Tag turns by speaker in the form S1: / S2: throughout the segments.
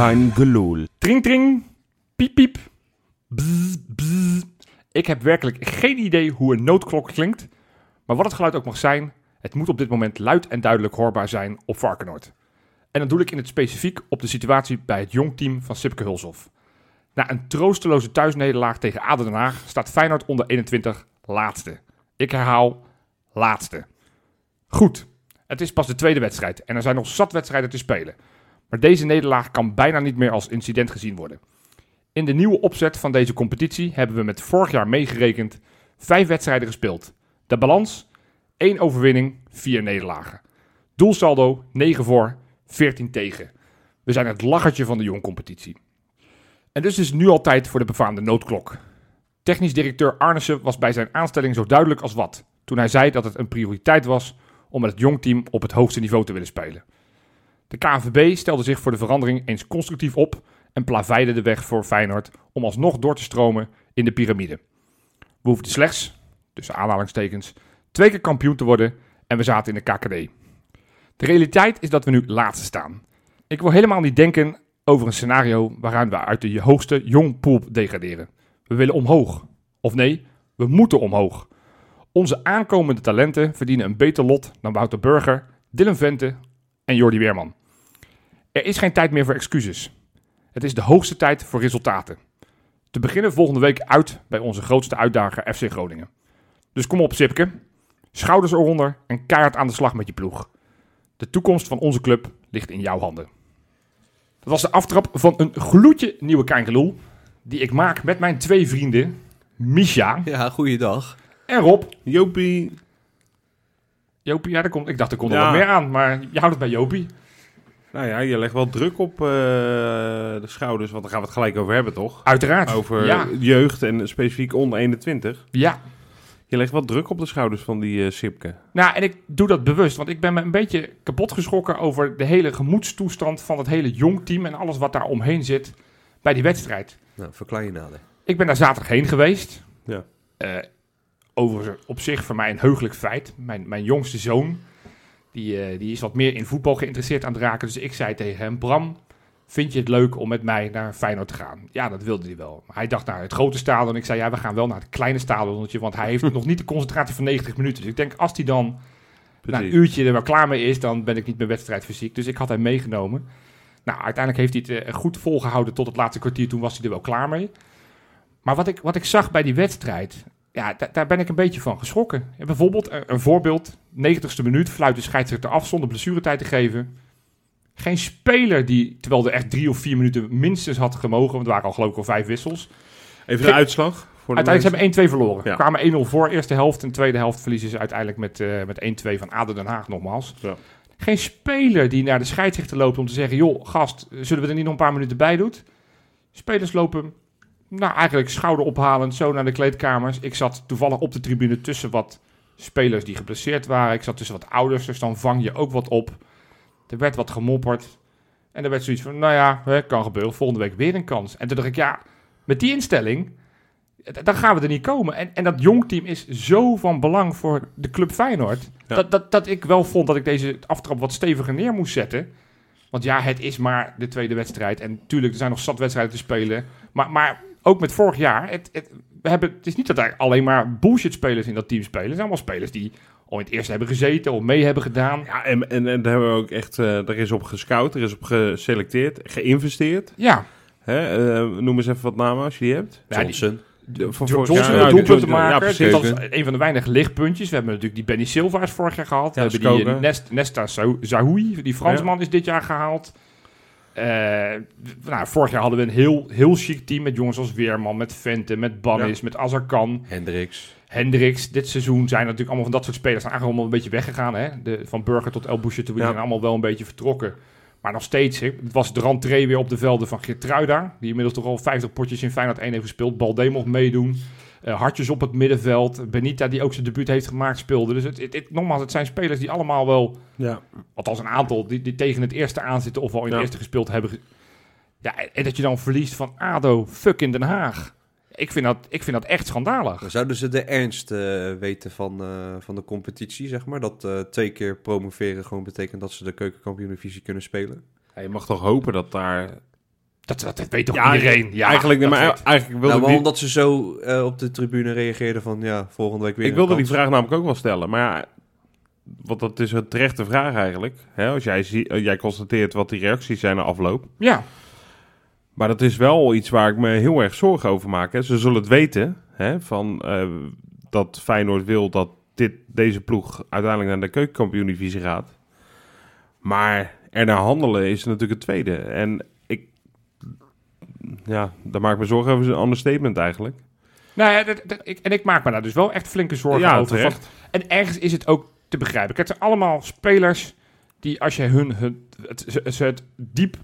S1: kein.
S2: Tring, tring. Piep, piep. Bzz, bzz. Ik heb werkelijk geen idee hoe een noodklok klinkt. Maar wat het geluid ook mag zijn, het moet op dit moment luid en duidelijk hoorbaar zijn op Varkenoord. En dan doe ik in het specifiek op de situatie bij het jongteam van Sipke Hulshoff. Na een troosteloze thuisnederlaag tegen Aden Den Haag staat Feyenoord onder 21 laatste. Ik herhaal, laatste. Goed, het is pas de tweede wedstrijd en er zijn nog zat wedstrijden te spelen. Maar deze nederlaag kan bijna niet meer als incident gezien worden. In de nieuwe opzet van deze competitie hebben we met vorig jaar meegerekend vijf wedstrijden gespeeld. De balans, één overwinning, vier nederlagen. Doelsaldo, 9 voor, 14 tegen. We zijn het lachertje van de jongcompetitie. En dus is nu al tijd voor de befaamde noodklok. Technisch directeur Arnissen was bij zijn aanstelling zo duidelijk als wat, toen hij zei dat het een prioriteit was om met het jongteam op het hoogste niveau te willen spelen. De KNVB stelde zich voor de verandering eens constructief op en plaveide de weg voor Feyenoord om alsnog door te stromen in de piramide. We hoefden slechts, tussen aanhalingstekens, twee keer kampioen te worden en we zaten in de KKD. De realiteit is dat we nu laatste staan. Ik wil helemaal niet denken over een scenario waarin we uit de hoogste jongpool degraderen. We willen omhoog. Of nee, we moeten omhoog. Onze aankomende talenten verdienen een beter lot dan Wouter Burger, Dylan Vente en Jordi Weerman. Er is geen tijd meer voor excuses. Het is de hoogste tijd voor resultaten. Te beginnen volgende week uit bij onze grootste uitdager FC Groningen. Dus kom op Sipke, schouders eronder en keihard aan de slag met je ploeg. De toekomst van onze club ligt in jouw handen. Dat was de aftrap van een gloedje nieuwe Kijngeloel. Die ik maak met mijn twee vrienden, Misha
S3: Ja, goeiedag.
S2: en Rob.
S1: Jopie.
S2: Jopie, ja, daar komt, ik dacht er kon er
S1: Ja.
S2: wat meer aan, maar je houdt het bij Jopie.
S1: Nou ja, je legt wel druk op eh, de schouders, want daar gaan we het gelijk over hebben, toch?
S2: Uiteraard.
S1: Over
S2: Ja,
S1: jeugd en specifiek onder 21.
S2: ja.
S1: Je legt wel druk op de schouders van die eh, Sipke.
S2: Nou, en ik doe dat bewust, want ik ben me een beetje kapot geschrokken over de hele gemoedstoestand van het hele jongteam en alles wat daar omheen zit bij die wedstrijd.
S3: Nou, verklaar je nader.
S2: Ik ben daar zaterdag heen geweest.
S1: Ja.
S2: Eh, overigens op zich voor mij een heugelijk feit. Mijn, mijn jongste zoon, die, eh, die is wat meer in voetbal geïnteresseerd aan het raken. Dus ik zei tegen hem, Bram, vind je het leuk om met mij naar Feyenoord te gaan? Ja, dat wilde hij wel. Hij dacht naar het grote stadion. Ik zei, ja, we gaan wel naar het kleine stadionnetje, want hij heeft nog niet de concentratie van 90 minuten. Dus ik denk, als hij dan na een uurtje er wel klaar mee is, dan ben ik niet meer wedstrijdfysiek. Dus ik had hem meegenomen. Nou, uiteindelijk heeft hij het eh, goed volgehouden tot het laatste kwartier. Toen was hij er wel klaar mee. Maar wat ik, wat ik zag bij die wedstrijd, ja, da- daar ben ik een beetje van geschrokken. Ja, bijvoorbeeld, eh, een voorbeeld, 90ste minuut, fluit de scheidsrechter af zonder blessuretijd te geven. Geen speler die, terwijl er echt drie of vier minuten minstens had gemogen, want er waren al geloof ik al vijf wissels.
S1: Even de uitslag. Voor de
S2: Uiteindelijk hebben
S1: mensen.
S2: ze 1-2 verloren.
S1: Ja.
S2: Kwamen 1-0 voor eerste helft. En tweede helft verliezen ze uiteindelijk met, eh, met 1-2 van Aden Den Haag nogmaals.
S1: Ja.
S2: Geen speler die naar de scheidsrechter loopt om te zeggen... joh, gast, zullen we er niet nog een paar minuten bij doen? Spelers lopen, nou eigenlijk schouderophalend zo naar de kleedkamers. Ik zat toevallig op de tribune tussen wat spelers die geblesseerd waren. Ik zat tussen wat ouders, dus dan vang je ook wat op. Er werd wat gemopperd. En er werd zoiets van, nou ja, hè, kan gebeuren. Volgende week weer een kans. En toen dacht ik, ja, met die instelling d- dan gaan we er niet komen. En, en dat jongteam is zo van belang voor de club Feyenoord.
S1: Ja.
S2: Dat, dat, dat ik wel vond dat ik deze aftrap wat steviger neer moest zetten. Want ja, het is maar de tweede wedstrijd. En tuurlijk, er zijn nog zat wedstrijden te spelen. Maar, maar ook met vorig jaar. Het, het, we hebben, het is niet dat er alleen maar bullshit spelers in dat team spelen. Er zijn allemaal spelers die al in het eerste hebben gezeten. Of mee hebben gedaan.
S1: Ja, en, en, en daar hebben we ook echt, eh er is op gescout, er is op geselecteerd, geïnvesteerd.
S2: Ja,
S1: Hè? eh, noem eens even wat namen als je die hebt.
S2: Ja, die-
S3: Johnson.
S1: De, van
S2: Johnson, een
S1: Ja,
S2: doelpunt te
S1: Johnson, ja,
S2: maken.
S1: precies.
S2: dat is een van de weinige lichtpuntjes. We hebben natuurlijk die Benny Silva is vorig jaar gehaald.
S1: Ja,
S2: we hebben die eh, Nest, Nesta Zahoui, die Fransman, is dit jaar gehaald. Eh, nou, vorig jaar hadden we een heel, heel chic team met jongens als Weerman, met Vente, met Bannis, met Azarkan,
S3: Hendricks.
S2: Hendricks. Dit seizoen zijn natuurlijk allemaal van dat soort spelers zijn eigenlijk allemaal een beetje weggegaan. Hè? De, van Burger tot El Boucher, die
S1: Ja.
S2: zijn allemaal wel een beetje vertrokken. Maar nog steeds, hè, het was de rentree weer op de velden van Geertruida. Die inmiddels toch al 50 potjes in Feyenoord 1 heeft gespeeld. Balde mocht meedoen. Eh, hartjes op het middenveld. Benita, die ook zijn debuut heeft gemaakt, speelde. Dus het, het, het- nogmaals, het zijn spelers die allemaal wel,
S1: Ja.
S2: althans een aantal, die, die tegen het eerste aanzitten of al in het
S1: Ja.
S2: eerste gespeeld hebben. Ja, en dat je dan verliest van ADO, fuck in Den Haag. Ik vind dat, ik vind dat echt schandalig.
S3: Maar Zouden ze de ernst eh, weten van, eh, van de competitie, zeg maar? Dat eh, twee keer promoveren gewoon betekent dat ze de keukenkampioen-divisie kunnen spelen?
S1: Ja, je mag toch hopen dat daar
S2: Dat, dat, dat weet toch
S1: Ja,
S2: iedereen? Ja,
S1: eigenlijk, maar
S2: weet-
S1: eigenlijk wilde
S3: Nou, maar omdat ze zo eh, op de tribune reageerden van ja, volgende week weer
S1: ik
S3: een
S1: wilde die vraag namelijk ook wel stellen. Maar ja, want dat is een terechte vraag eigenlijk. Hè? Als jij, zie, eh, jij constateert wat die reacties zijn na afloop.
S2: Ja,
S1: Maar dat is wel iets waar ik me heel erg zorgen over maak. Hè. Ze zullen het weten hè, van, eh, dat Feyenoord wil dat dit, deze ploeg uiteindelijk naar de keukenkampioen-divisie gaat. Maar er naar handelen is natuurlijk het tweede. En ja, daar maak ik me zorgen over. een understatement eigenlijk.
S2: nou ja, dat, dat- ik, en ik maak me daar dus wel echt flinke zorgen
S1: Ja,
S2: over. en ergens is het ook te begrijpen. Kijk, het zijn allemaal spelers die als je hun, hun het, ze, ze het diep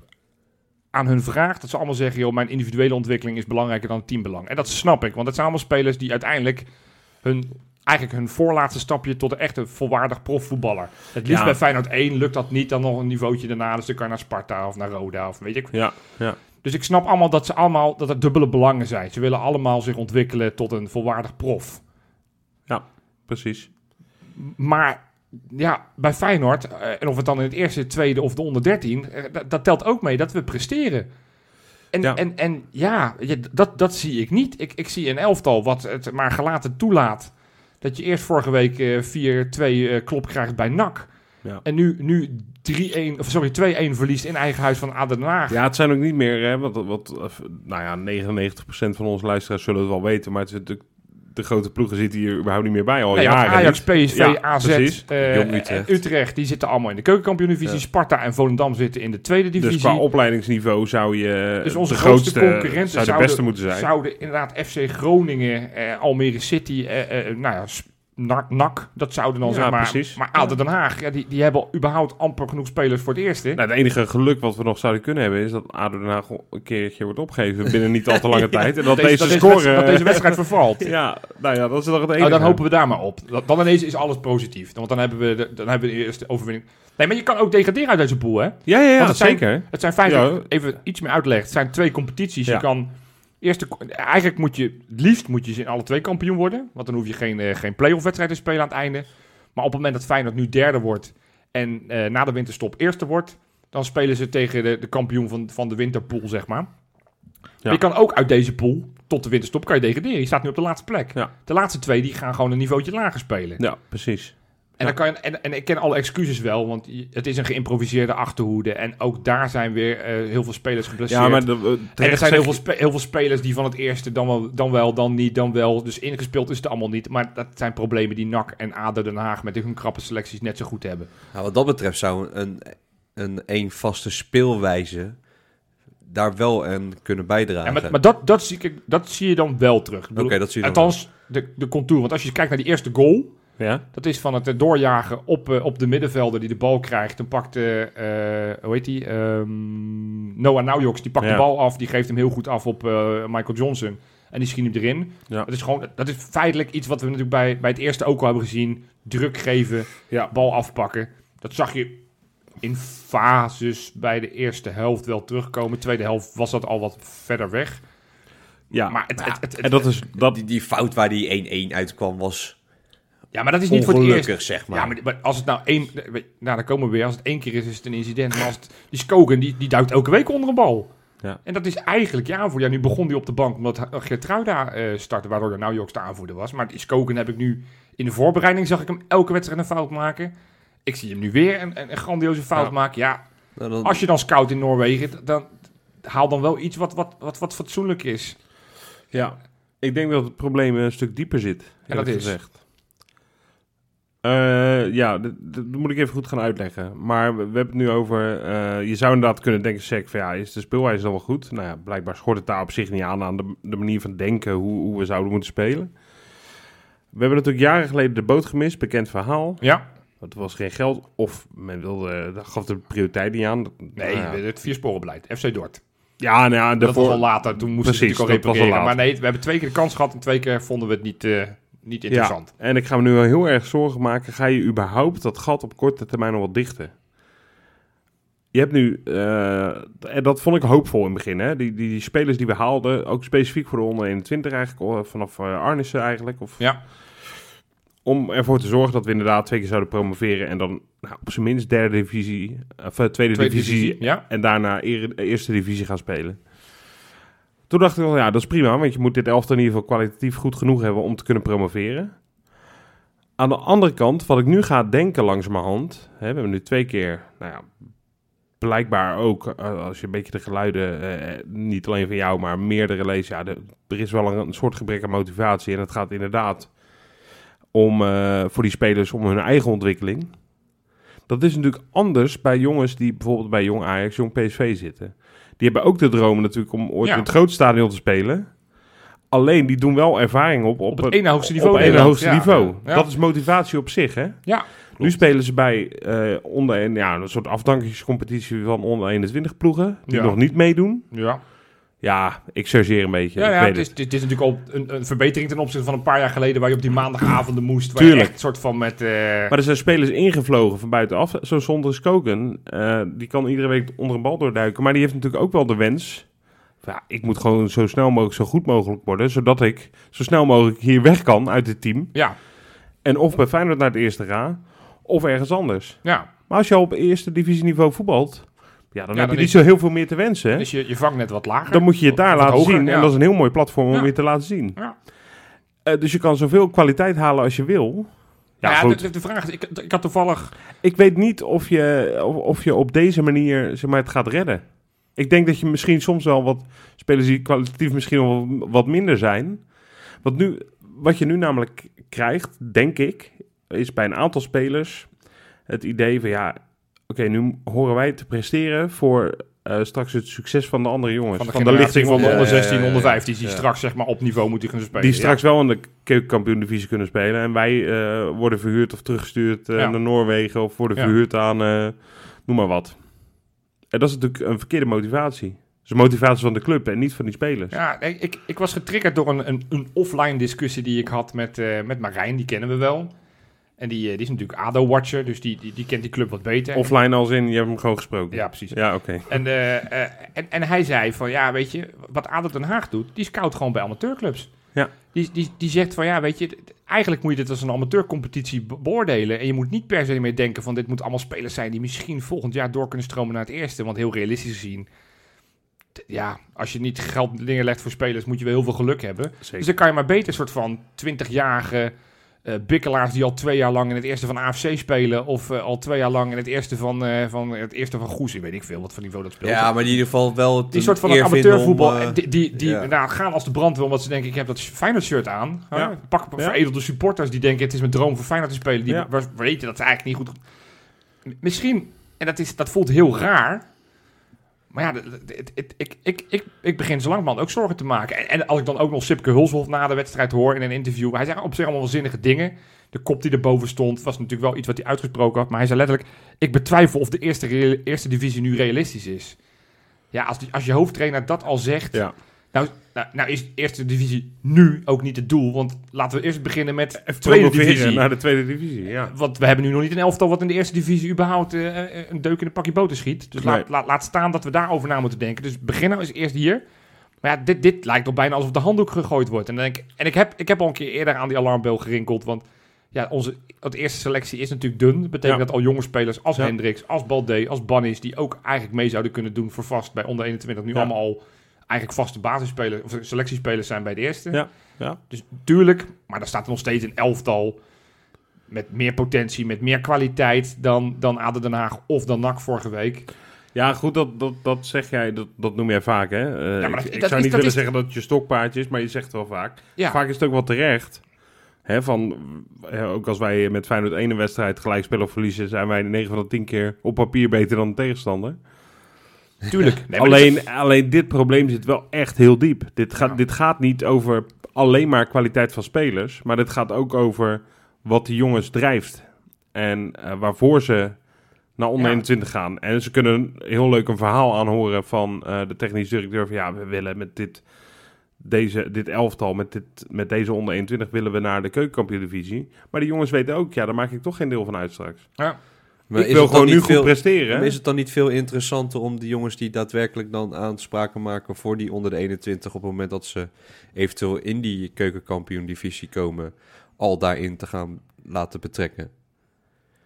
S2: aan hun vraagt, dat ze allemaal zeggen, joh, mijn individuele ontwikkeling is belangrijker dan het teambelang. En dat snap ik, want het zijn allemaal spelers die uiteindelijk hun, eigenlijk hun voorlaatste stapje tot een echte volwaardig profvoetballer. Het liefst
S1: Ja.
S2: bij Feyenoord 1 lukt dat niet, dan nog een niveautje daarna, dus dan kan je naar Sparta of naar Roda of weet ik.
S1: Ja, ja.
S2: Dus ik snap allemaal dat ze allemaal, dat er dubbele belangen zijn. Ze willen allemaal zich ontwikkelen tot een volwaardig prof.
S1: precies.
S2: Maar ja, bij Feyenoord, eh, en of het dan in het eerste, tweede of de onder 13, eh, dat, dat telt ook mee dat we presteren. En
S1: Ja.
S2: ja, en, en, ja ja, dat, dat zie ik niet. Ik, ik zie een elftal wat het maar gelaten toelaat. Dat je eerst vorige week eh 4-2 eh, klop krijgt bij NAC.
S1: Ja.
S2: En nu, nu 3-1, of sorry, 2-1 verliest in eigen huis van ADO Den Haag.
S1: Ja, het zijn ook niet meer, hè, wat, wat, eh, nou ja, 99% van onze luisteraars zullen het wel weten, maar het is natuurlijk, de grote ploegen zitten hier überhaupt niet meer bij al
S2: Nee,
S1: jaren.
S2: Ajax. PSV,
S1: Ja,
S2: AZ, eh, en
S3: Utrecht.
S2: Utrecht. die zitten allemaal in de keukenkampioen-divisie.
S3: Ja.
S2: Sparta en Volendam zitten in de tweede divisie.
S1: Dus qua opleidingsniveau zou je
S2: Dus onze
S1: de
S2: grootste
S1: grootste,
S2: concurrenten
S1: zou de
S2: zouden-
S1: beste moeten zijn.
S2: Zouden inderdaad FC Groningen, eh, Almere City, eh, eh, nou ja, NAC, NAC, dat zouden dan
S1: Ja,
S2: zeg maar.
S1: precies.
S2: Maar ADO Den Haag, ja, die, die hebben überhaupt amper genoeg spelers voor het eerste.
S1: Nou, het enige geluk wat we nog zouden kunnen hebben is dat ADO Den Haag een keertje wordt opgegeven binnen niet al te lange tijd. En dat, deze, score...
S2: wedstrijd, dat deze wedstrijd vervalt.
S1: ja, nou ja, dat is toch het enige.
S2: Nou, dan hopen we daar maar op. Dat- Dan ineens is alles positief. Want dan hebben we de, dan hebben we de eerste overwinning. Nee, maar je kan ook degraderen uit deze pool, hè?
S1: Ja, ja, ja,
S2: zijn-
S1: zeker.
S2: Het zijn
S1: Ja.
S2: even iets meer uitleg. Het zijn twee competities. Je kan eerste, eigenlijk moet je, het liefst moet je in alle twee kampioen worden. Want dan hoef je geen, eh, geen play-off wedstrijd te spelen aan het einde. Maar op het moment dat Feyenoord nu derde wordt en eh, na de winterstop eerste wordt, dan spelen ze tegen de, de kampioen van, van de winterpool, zeg maar. Maar je kan ook uit deze pool, tot de winterstop, kan je degraderen. Je staat nu op de laatste plek.
S1: Ja.
S2: De laatste twee die gaan gewoon een niveautje lager spelen.
S1: Ja, precies.
S2: En, dan kan je, en, en ik ken alle excuses wel, want het is een geïmproviseerde achterhoede. En ook daar zijn weer eh, heel veel spelers geblesseerd.
S1: Ja, maar de,
S2: en er zijn heel veel, spe- heel veel spelers die van het eerste dan wel, dan wel, dan niet, dan wel. Dus ingespeeld is het allemaal niet. Maar dat zijn problemen die NAC en ADO Den Haag met hun krappe selecties net zo goed hebben.
S3: Nou, wat dat betreft zou een, een, een vaste speelwijze daar wel aan kunnen bijdragen.
S2: En met, maar dat, dat, zie ik, dat zie je dan wel terug.
S3: Oké, dat zie je dan
S2: Althans, de, de contour. Want als je kijkt naar die eerste goal...
S1: Ja,
S2: Dat is van het eh, doorjagen op, eh, op de middenvelder die de bal krijgt. Dan pakt, eh, hoe heet die? Ehm, Noah Naujoks, die pakt
S1: Ja.
S2: de bal af. Die geeft hem heel goed af op Michael Johnson. En die schiet hem erin.
S1: Ja.
S2: Dat is gewoon, dat is feitelijk iets wat we natuurlijk bij, bij het eerste ook al hebben gezien. Druk geven,
S1: Ja.
S2: bal afpakken. Dat zag je in fases bij de eerste helft wel terugkomen. Tweede helft was dat al wat verder weg.
S1: ja.
S2: Maar het, het, het,
S1: en dat is... Dat,
S3: Die, die fout waar die 1-1 uitkwam was
S2: ja, maar dat is niet voor het eerst.
S3: zeg maar.
S2: Ja, maar, maar als het nou één... Nou, daar komen we weer. Als het één keer is, is het een incident. Maar als het, die Skogen, die, die duikt elke week onder een bal.
S1: Ja.
S2: En dat is eigenlijk je aanvoerder. Ja, nu begon die op de bank omdat Gertruida eh startte, waardoor de Naujoks de aanvoerder was. Maar die Skogen heb ik nu... In de voorbereiding zag ik hem elke wedstrijd een fout maken. Ik zie hem nu weer een, een, een grandioze fout maken. Ja,
S3: Nou, dan-
S2: als je dan scout in Noorwegen, dan haal dan wel iets wat, wat, wat, wat fatsoenlijk is.
S1: Ja, ik denk dat het probleem een stuk dieper zit.
S2: En dat is?
S1: Gezegd. Eh, ja, dat, dat moet ik even goed gaan uitleggen. Maar we, we hebben het nu over... eh, je zou inderdaad kunnen denken, zeg, van ja, is de speelwijze dan wel goed? Nou ja, blijkbaar schort het daar op zich niet aan, aan de, de manier van denken hoe, hoe we zouden moeten spelen. We hebben natuurlijk jaren geleden de boot gemist, bekend verhaal.
S2: Ja?
S1: Het was geen geld, of men wilde, dat gaf de prioriteit niet aan.
S2: Nee,
S1: Nou ja.
S2: het viersporenbeleid. FC Dort.
S1: Ja, nou ja,
S2: Dat
S1: daarvoor-
S2: was al later. Toen moesten ze natuurlijk al
S1: dat
S2: repareren. Maar nee, we hebben twee keer de kans gehad en twee keer vonden we het niet, eh, niet interessant.
S1: Ja, en ik ga me nu wel heel erg zorgen maken. Ga je überhaupt dat gat op korte termijn nog wat dichten? Je hebt nu, eh, en dat vond ik hoopvol in het begin, hè? Die, die, die spelers die we haalden, ook specifiek voor de onder 21 eigenlijk, of vanaf eh, Arnissen eigenlijk. Of,
S2: Ja.
S1: Om ervoor te zorgen dat we inderdaad twee keer zouden promoveren en dan nou, op zijn minst derde divisie, of eh, tweede,
S2: Tweede
S1: divisie,
S2: divisie. Ja.
S1: en daarna eerste divisie gaan spelen. Toen dacht ik wel, ja, dat is prima, want je moet dit elftal in ieder geval kwalitatief goed genoeg hebben om te kunnen promoveren. Aan de andere kant, wat ik nu ga denken langzamerhand, hè, we hebben nu twee keer, nou ja, blijkbaar ook, eh, als je een beetje de geluiden, eh, niet alleen van jou, maar meerdere leest, ja, er is wel een, een soort gebrek aan motivatie. En het gaat inderdaad om, eh, voor die spelers om hun eigen ontwikkeling. Dat is natuurlijk anders bij jongens die bijvoorbeeld bij Jong Ajax, Jong PSV zitten. Die hebben ook de droom natuurlijk om ooit
S2: Ja.
S1: in het grote stadion te spelen. Alleen die doen wel ervaring op op,
S2: Op het ene hoogste niveau
S1: Op het ene
S2: Nederland.
S1: hoogste
S2: Ja.
S1: niveau.
S2: Ja.
S1: Dat is motivatie op zich, hè?
S2: Ja,
S1: Nu spelen ze bij eh, onder een, ja, een soort afdankingscompetitie van onder 21 ploegen. Die nog niet meedoen.
S2: Ja,
S1: Ja, ik chargeer een beetje.
S2: ja, het, is,
S1: het.
S2: het is natuurlijk ook een, een verbetering ten opzichte van een paar jaar geleden... waar je op die maandagavonden moest. Waar
S1: Tuurlijk.
S2: je echt soort van met... eh,
S1: Maar er zijn spelers ingevlogen van buitenaf. Zo zonder Skoken. eh die kan iedere week onder een bal doorduiken. Maar die heeft natuurlijk ook wel de wens. Ja, ik moet gewoon zo snel mogelijk, zo goed mogelijk worden. Zodat ik zo snel mogelijk hier weg kan uit het team.
S2: ja,
S1: En of bij Feyenoord naar het eerste ga. Of ergens anders.
S2: ja.
S1: Maar als je al op eerste divisieniveau voetbalt. Ja, dan
S2: Ja,
S1: heb
S2: dan
S1: je niet zo heel veel meer te wensen. hè?
S2: Dus je, je vangt net wat lager.
S1: Dan moet je het daar laten
S2: hoger,
S1: zien.
S2: ja.
S1: En dat is een heel mooi platform om
S2: Ja.
S1: weer te laten zien.
S2: Ja.
S1: Eh, dus je kan zoveel kwaliteit halen als je wil. Ja,
S2: ja, de, de vraag is, ik, ik had toevallig...
S1: Ik weet niet of je, of, of je op deze manier zeg maar, het gaat redden. Ik denk dat je misschien soms wel wat spelers die kwalitatief misschien wel wat minder zijn. Want nu, wat je nu namelijk krijgt, denk ik, is bij een aantal spelers het idee van ja, oké, nu horen wij te presteren voor eh, straks het succes van de andere jongens.
S2: Van de,
S1: van de lichting
S2: van de
S1: onder,
S2: onder
S3: Ja,
S2: 16,
S3: ja, ja,
S2: onder
S3: ja.
S2: 15... die straks zeg maar op niveau moeten kunnen spelen.
S1: die straks wel in de keukenkampioen-divisie kunnen spelen. En wij eh, worden verhuurd of teruggestuurd eh, naar Noorwegen of worden verhuurd aan, noem maar wat. En dat is natuurlijk een verkeerde motivatie. Dat is een motivatie van de club en niet van die spelers.
S2: Ja, ik, ik, ik was getriggerd door een, een, een offline discussie die ik had met, met Marijn. Die kennen we wel. En die, eh, die is natuurlijk ADO-watcher, dus die, die, die kent die club wat beter.
S1: Offline als in, je hebt hem gewoon gesproken.
S2: Ja, precies.
S1: Ja, oké.
S2: En, eh, eh, en, en hij zei van, ja, weet je, wat ADO Den Haag doet, die scout gewoon bij amateurclubs.
S1: Ja.
S2: Die, die, die zegt van, ja, weet je, eigenlijk moet je dit als een amateurcompetitie be- beoordelen. En je moet niet per se meer denken van, dit moeten allemaal spelers zijn die misschien volgend jaar door kunnen stromen naar het eerste. Want heel realistisch gezien, ja, als je niet geld neerlegt voor spelers, moet je wel heel veel geluk hebben.
S1: Zeker.
S2: Dus dan kan je maar beter een soort van 20-jarige eh bikkelaars die al twee jaar lang in het eerste van AFC spelen. Of eh, al twee jaar lang in het eerste van, eh, van het eerste van Goes. Ik weet niet veel wat voor niveau dat speelt.
S3: Ja, maar in ieder geval wel het
S2: die soort van amateurvoetbal. die die, die
S3: ja.
S2: nou, gaan als de brandweer omdat ze denken: ik heb dat Feyenoord shirt aan.
S1: Ja.
S2: Pak
S1: Ja.
S2: veredelde supporters die denken: het is mijn droom voor Feyenoord te spelen. Die weten dat ze eigenlijk niet goed. Misschien, en dat, is, dat voelt heel raar. Maar ja, ik, ik, ik, ik begin zo langzamerhand ook zorgen te maken. En, en als ik dan ook nog Sipke Hulshoff na de wedstrijd hoor in een interview. Hij zei op zich allemaal wel zinnige dingen. De kop die erboven stond was natuurlijk wel iets wat hij uitgesproken had. Maar hij zei letterlijk, ik betwijfel of de eerste, eerste divisie nu realistisch is. Ja, als, die, als je hoofdtrainer dat al zegt...
S1: Ja.
S2: Nou, nou, nou is de eerste divisie nu ook niet het doel. Want laten we eerst beginnen met tweede
S1: Promoveren
S2: divisie.
S1: naar de tweede divisie, ja.
S2: Want we hebben nu nog niet een elftal wat in de eerste divisie überhaupt eh, eh, een deuk in een pakje boter schiet. Dus laat,
S1: Nee.
S2: laat, laat staan dat we daarover na moeten denken. Dus begin nou eens eerst hier. Maar ja, dit, dit lijkt al bijna alsof de handdoek gegooid wordt. En, dan denk en ik, heb, ik heb al een keer eerder aan die alarmbel gerinkeld. Want ja, onze het eerste selectie is natuurlijk dun. Dat betekent
S1: Ja.
S2: dat al jonge spelers als
S1: Ja.
S2: Hendricks, als Balde, als Bannis... die ook eigenlijk mee zouden kunnen doen voor vast bij onder 21... nu
S1: Ja.
S2: allemaal al eigenlijk vaste basisspelers of selectiespelers zijn bij de eerste.
S1: Ja. Ja.
S2: Dus tuurlijk, maar daar staat er nog steeds een elftal met meer potentie, met meer kwaliteit dan, dan ADO Den Haag of dan NAC vorige week.
S1: Ja, goed, dat, dat, dat zeg jij, dat, dat noem jij vaak, hè? Eh,
S2: Ja, maar
S1: ik
S2: dat-
S1: ik
S2: dat
S1: zou
S2: is-
S1: niet willen
S2: is-
S1: zeggen dat het je stokpaardje is, maar je zegt het wel vaak.
S2: Ja,
S1: Vaak is het ook wel terecht. Hè, van, ook als wij met Feyenoord één wedstrijd gelijk spelen of verliezen, zijn wij 9 van de 10 keer op papier beter dan de tegenstander.
S2: Tuurlijk. Nee,
S1: alleen,
S2: dit-
S1: alleen dit probleem zit wel echt heel diep. Dit gaat,
S2: Ja.
S1: dit gaat niet over alleen maar kwaliteit van spelers, maar dit gaat ook over wat die jongens drijft. En eh, waarvoor ze naar onder
S2: Ja.
S1: 21 gaan. En ze kunnen heel leuk een verhaal aanhoren van eh, de technisch directeur. Van ja, we willen met dit, deze, dit elftal, met, dit, met deze onder 21 willen we naar de keukenkampioen-divisie. Maar die jongens weten ook, ja, daar maak ik toch geen deel van uit straks.
S2: ja.
S3: Maar
S1: ik wil gewoon nu
S3: niet
S1: goed
S3: veel-
S1: presteren.
S3: Maar is het dan niet veel interessanter om de jongens die daadwerkelijk dan aanspraken maken voor die onder de 21 op het moment dat ze eventueel in die keukenkampioen divisie komen, al daarin te gaan laten betrekken?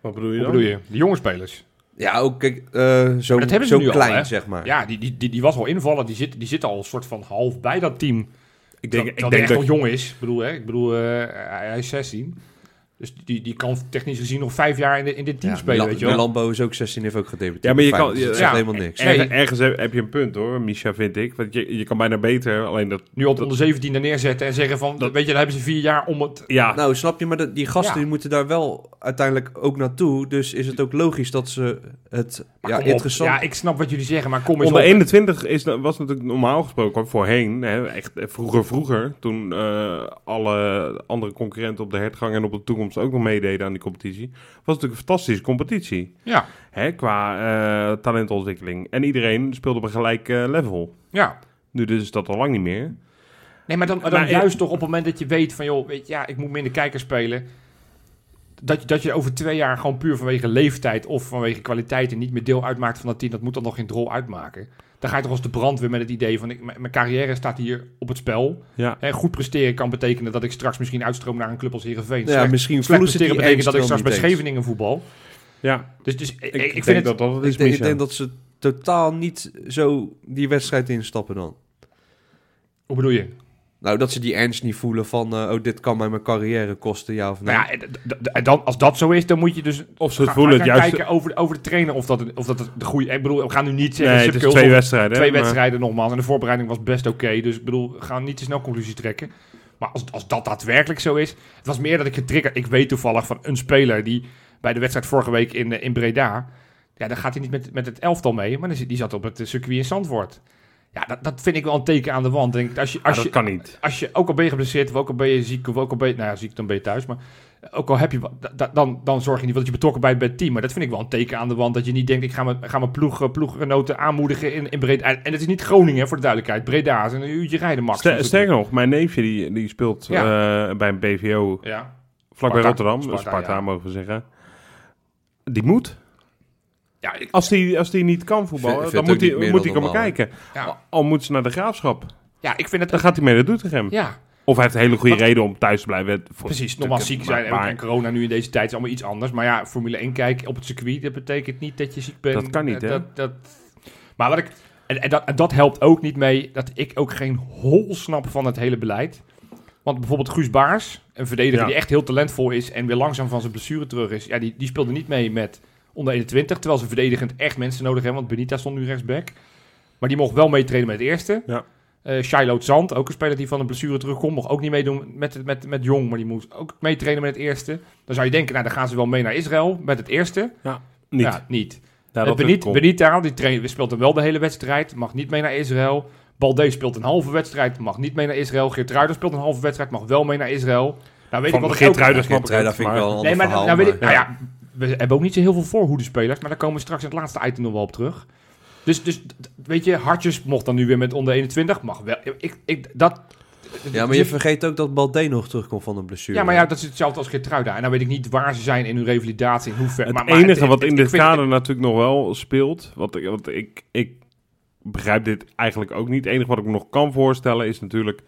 S1: Wat bedoel je dan?
S2: bedoel je? De jonge spelers.
S3: Ja, ook kijk, eh, zo,
S2: Maar dat hebben ze
S3: zo
S2: nu
S3: klein, zeg maar.
S2: Ja, die, die, die, die was al invallen. Die zit, die zit al een soort van half bij dat team.
S1: Ik denk,
S2: dat,
S1: ik
S2: dat hij
S1: denk
S2: echt
S1: dat,
S2: nog jong is. Ik bedoel, hè, ik bedoel eh, hij, hij is 16. Dus die, die kan technisch gezien nog vijf jaar in, de, in dit team
S3: Ja,
S2: spelen, weet je wel.
S3: Lambo is ook 16, heeft ook gedebuteerd.
S1: Ja, maar je kan-
S3: dus dat
S2: ja.
S3: helemaal niks.
S1: Ergens, heb, heb je een punt hoor, Misha, vind ik. Want je, je kan bijna beter, alleen dat...
S2: Nu op onder 17 er neerzetten en zeggen van,
S1: Dat-
S2: weet je, dan hebben ze vier jaar om het...
S1: Ja,
S3: Nou, snap je, maar dat- die gasten
S2: Ja.
S3: die moeten daar wel uiteindelijk ook naartoe. Dus is het ook logisch dat ze het
S2: Maar
S3: ja, interessant...
S2: Ja, ik snap wat jullie zeggen, maar kom eens
S1: onder
S2: op.
S1: 21 is, was natuurlijk normaal gesproken voorheen, hè, echt eh, vroeger vroeger, toen eh, alle andere concurrenten op de hertgang en op de toekomst ook nog meededen aan die competitie, was natuurlijk een fantastische competitie.
S2: Ja,
S1: Hè, qua eh, talentontwikkeling. En iedereen speelde op een gelijk eh, level.
S2: ja.
S1: Nu dus is dat al lang niet meer.
S2: Nee, maar dan, dan
S1: Maar-
S2: juist toch op het moment dat je weet van, joh, weet je, ja, ik moet minder kijkers spelen. Dat je, dat je over twee jaar gewoon puur vanwege leeftijd of vanwege kwaliteit en niet meer deel uitmaakt van dat team, dat moet dan nog geen drol uitmaken. Dan ga je toch als de brandweer met het idee van, ik, mijn mijn carrière staat hier op het spel.
S1: Ja.
S2: Hè, goed presteren kan betekenen dat ik straks misschien uitstroom naar een club als Heerenveen.
S3: ja,
S2: Slecht,
S3: misschien
S2: slecht presteren betekent dat ik straks bij. Scheveningen voetbal.
S1: Ja,
S2: Dus, dus ik,
S1: ik,
S2: vind
S1: denk
S2: het...
S1: dat dat het is,
S3: Ik denk, ik denk dat ze totaal niet zo die wedstrijd instappen dan.
S2: Hoe bedoel je?
S3: Nou, dat ze die ernst niet voelen van... eh, oh, dit kan mij mijn carrière kosten, ja of nee.
S2: Nou ja, en dan, als dat zo is, dan moet je dus
S1: Of ze voelen,
S2: gaan
S1: juist...
S2: kijken over, over de trainer of dat, of dat de goede... Ik bedoel, we gaan nu niet zeggen...
S1: Nee, het is twee wedstrijden.
S2: twee
S1: maar-
S2: wedstrijden nogmaals. En de voorbereiding was best oké. dus ik bedoel, we gaan niet te snel conclusies trekken. Maar als, als dat daadwerkelijk zo is... Het was meer dat ik getriggerd... Ik weet toevallig van een speler die bij de wedstrijd vorige week in, eh, in Breda... Ja, dan gaat hij niet met, met het elftal mee. Maar die zat op het eh, circuit in Zandvoort. Ja, dat, dat vind ik wel een teken aan de wand. Denk als je,
S1: Ja,
S2: als
S1: dat
S2: je,
S1: kan niet.
S2: als je ook al ben je geblesseerd, of ook al ben je ziek, of ook al ben je, nou ja, ziek, dan ben je thuis, maar ook al heb je, dan, dan zorg je niet dat je betrokken bent bij het team. Maar dat vind ik wel een teken aan de wand, dat je niet denkt, ik ga mijn, ga mijn ploeg, eh, ploeggenoten aanmoedigen in, in Breda. En het is niet Groningen, voor de duidelijkheid. Breda is een uurtje rijden, max.
S1: Ster- sterker nog, mijn neefje die, die speelt
S2: Ja.
S1: eh, bij een BVO
S2: Ja,
S1: vlakbij
S2: Sparta.
S1: Rotterdam.
S2: Sparta,
S1: Sparta,
S2: ja.
S1: mogen we zeggen. Die moet.
S2: Ja, ik,
S1: Als die, als die niet kan voetballen,
S3: Vind-
S1: dan
S3: vind
S1: moet hij, moet hij
S3: dan
S1: komen
S3: normaal,
S1: kijken.
S2: ja,
S1: Al moet ze naar de graafschap.
S2: ja, ik vind het...
S1: Dan gaat hij mee naar Doetinchem.
S2: ja,
S1: Of hij heeft een hele goede reden om thuis te blijven.
S2: Precies. Nogmaals, ziek zijn en,
S1: maar-
S2: en corona nu in deze tijd is allemaal iets anders. Maar ja, Formule 1 kijken op het circuit, dat betekent niet dat je ziek bent.
S1: Dat kan niet, hè?
S2: Dat, dat, maar wat ik... En, en, dat, en dat helpt ook niet mee dat ik ook geen hol snap van het hele beleid. Want bijvoorbeeld Guus Baars, een verdediger
S1: Ja.
S2: die echt heel talentvol is en weer langzaam van zijn blessure terug is. Ja, die, die speelde niet mee met onder 21, terwijl ze verdedigend echt mensen nodig hebben. Want Benita stond nu rechtsback. Maar die mocht wel meetreden met het eerste.
S1: Ja.
S2: Eh Shiloh Zand, ook een speler die van een blessure terugkomt, mocht ook niet meedoen met, met, met Jong, maar die moest ook meetrainen met het eerste. Dan zou je denken, nou dan gaan ze wel mee naar Israël met het eerste.
S1: Niet.
S2: Ja, niet.
S1: Ja,
S2: Eh,
S1: dat
S2: Benit,
S1: komt.
S2: Benita, die traint, speelt dan wel de hele wedstrijd, mag niet mee naar Israël. Balde speelt een halve wedstrijd, mag niet mee naar Israël. Geert Ruijder speelt een halve wedstrijd, mag wel mee naar Israël. Nou weet
S1: Van
S2: ik wat ik
S1: Geert
S2: ook...
S1: Ruijder
S3: Ja,
S1: snap ik
S3: Geert
S1: ook,
S3: Ruijder vind ik
S1: maar-
S3: wel een
S2: Nee,
S3: ander
S2: maar
S3: verhaal.
S2: nou weet ik, nou ja, we hebben ook niet zo heel veel voorhoedespelers, maar daar komen we straks in het laatste item nog wel op terug. Dus, dus weet je, Hartjes mocht dan nu weer met onder 21, mag wel. Ik, ik, dat,
S3: Ja, maar je vergeet ook dat Balde nog terugkomt van een blessure.
S2: ja, maar ja, dat is hetzelfde als Geertruida. En dan weet ik niet waar ze zijn in hun revalidatie, in hoe ver.
S1: Het
S2: maar, maar
S1: enige
S2: het-
S1: wat
S2: het-
S1: in dit kader natuurlijk nog wel speelt, wat, ik- wat ik, ik begrijp dit eigenlijk ook niet. Het enige wat ik me nog kan voorstellen is natuurlijk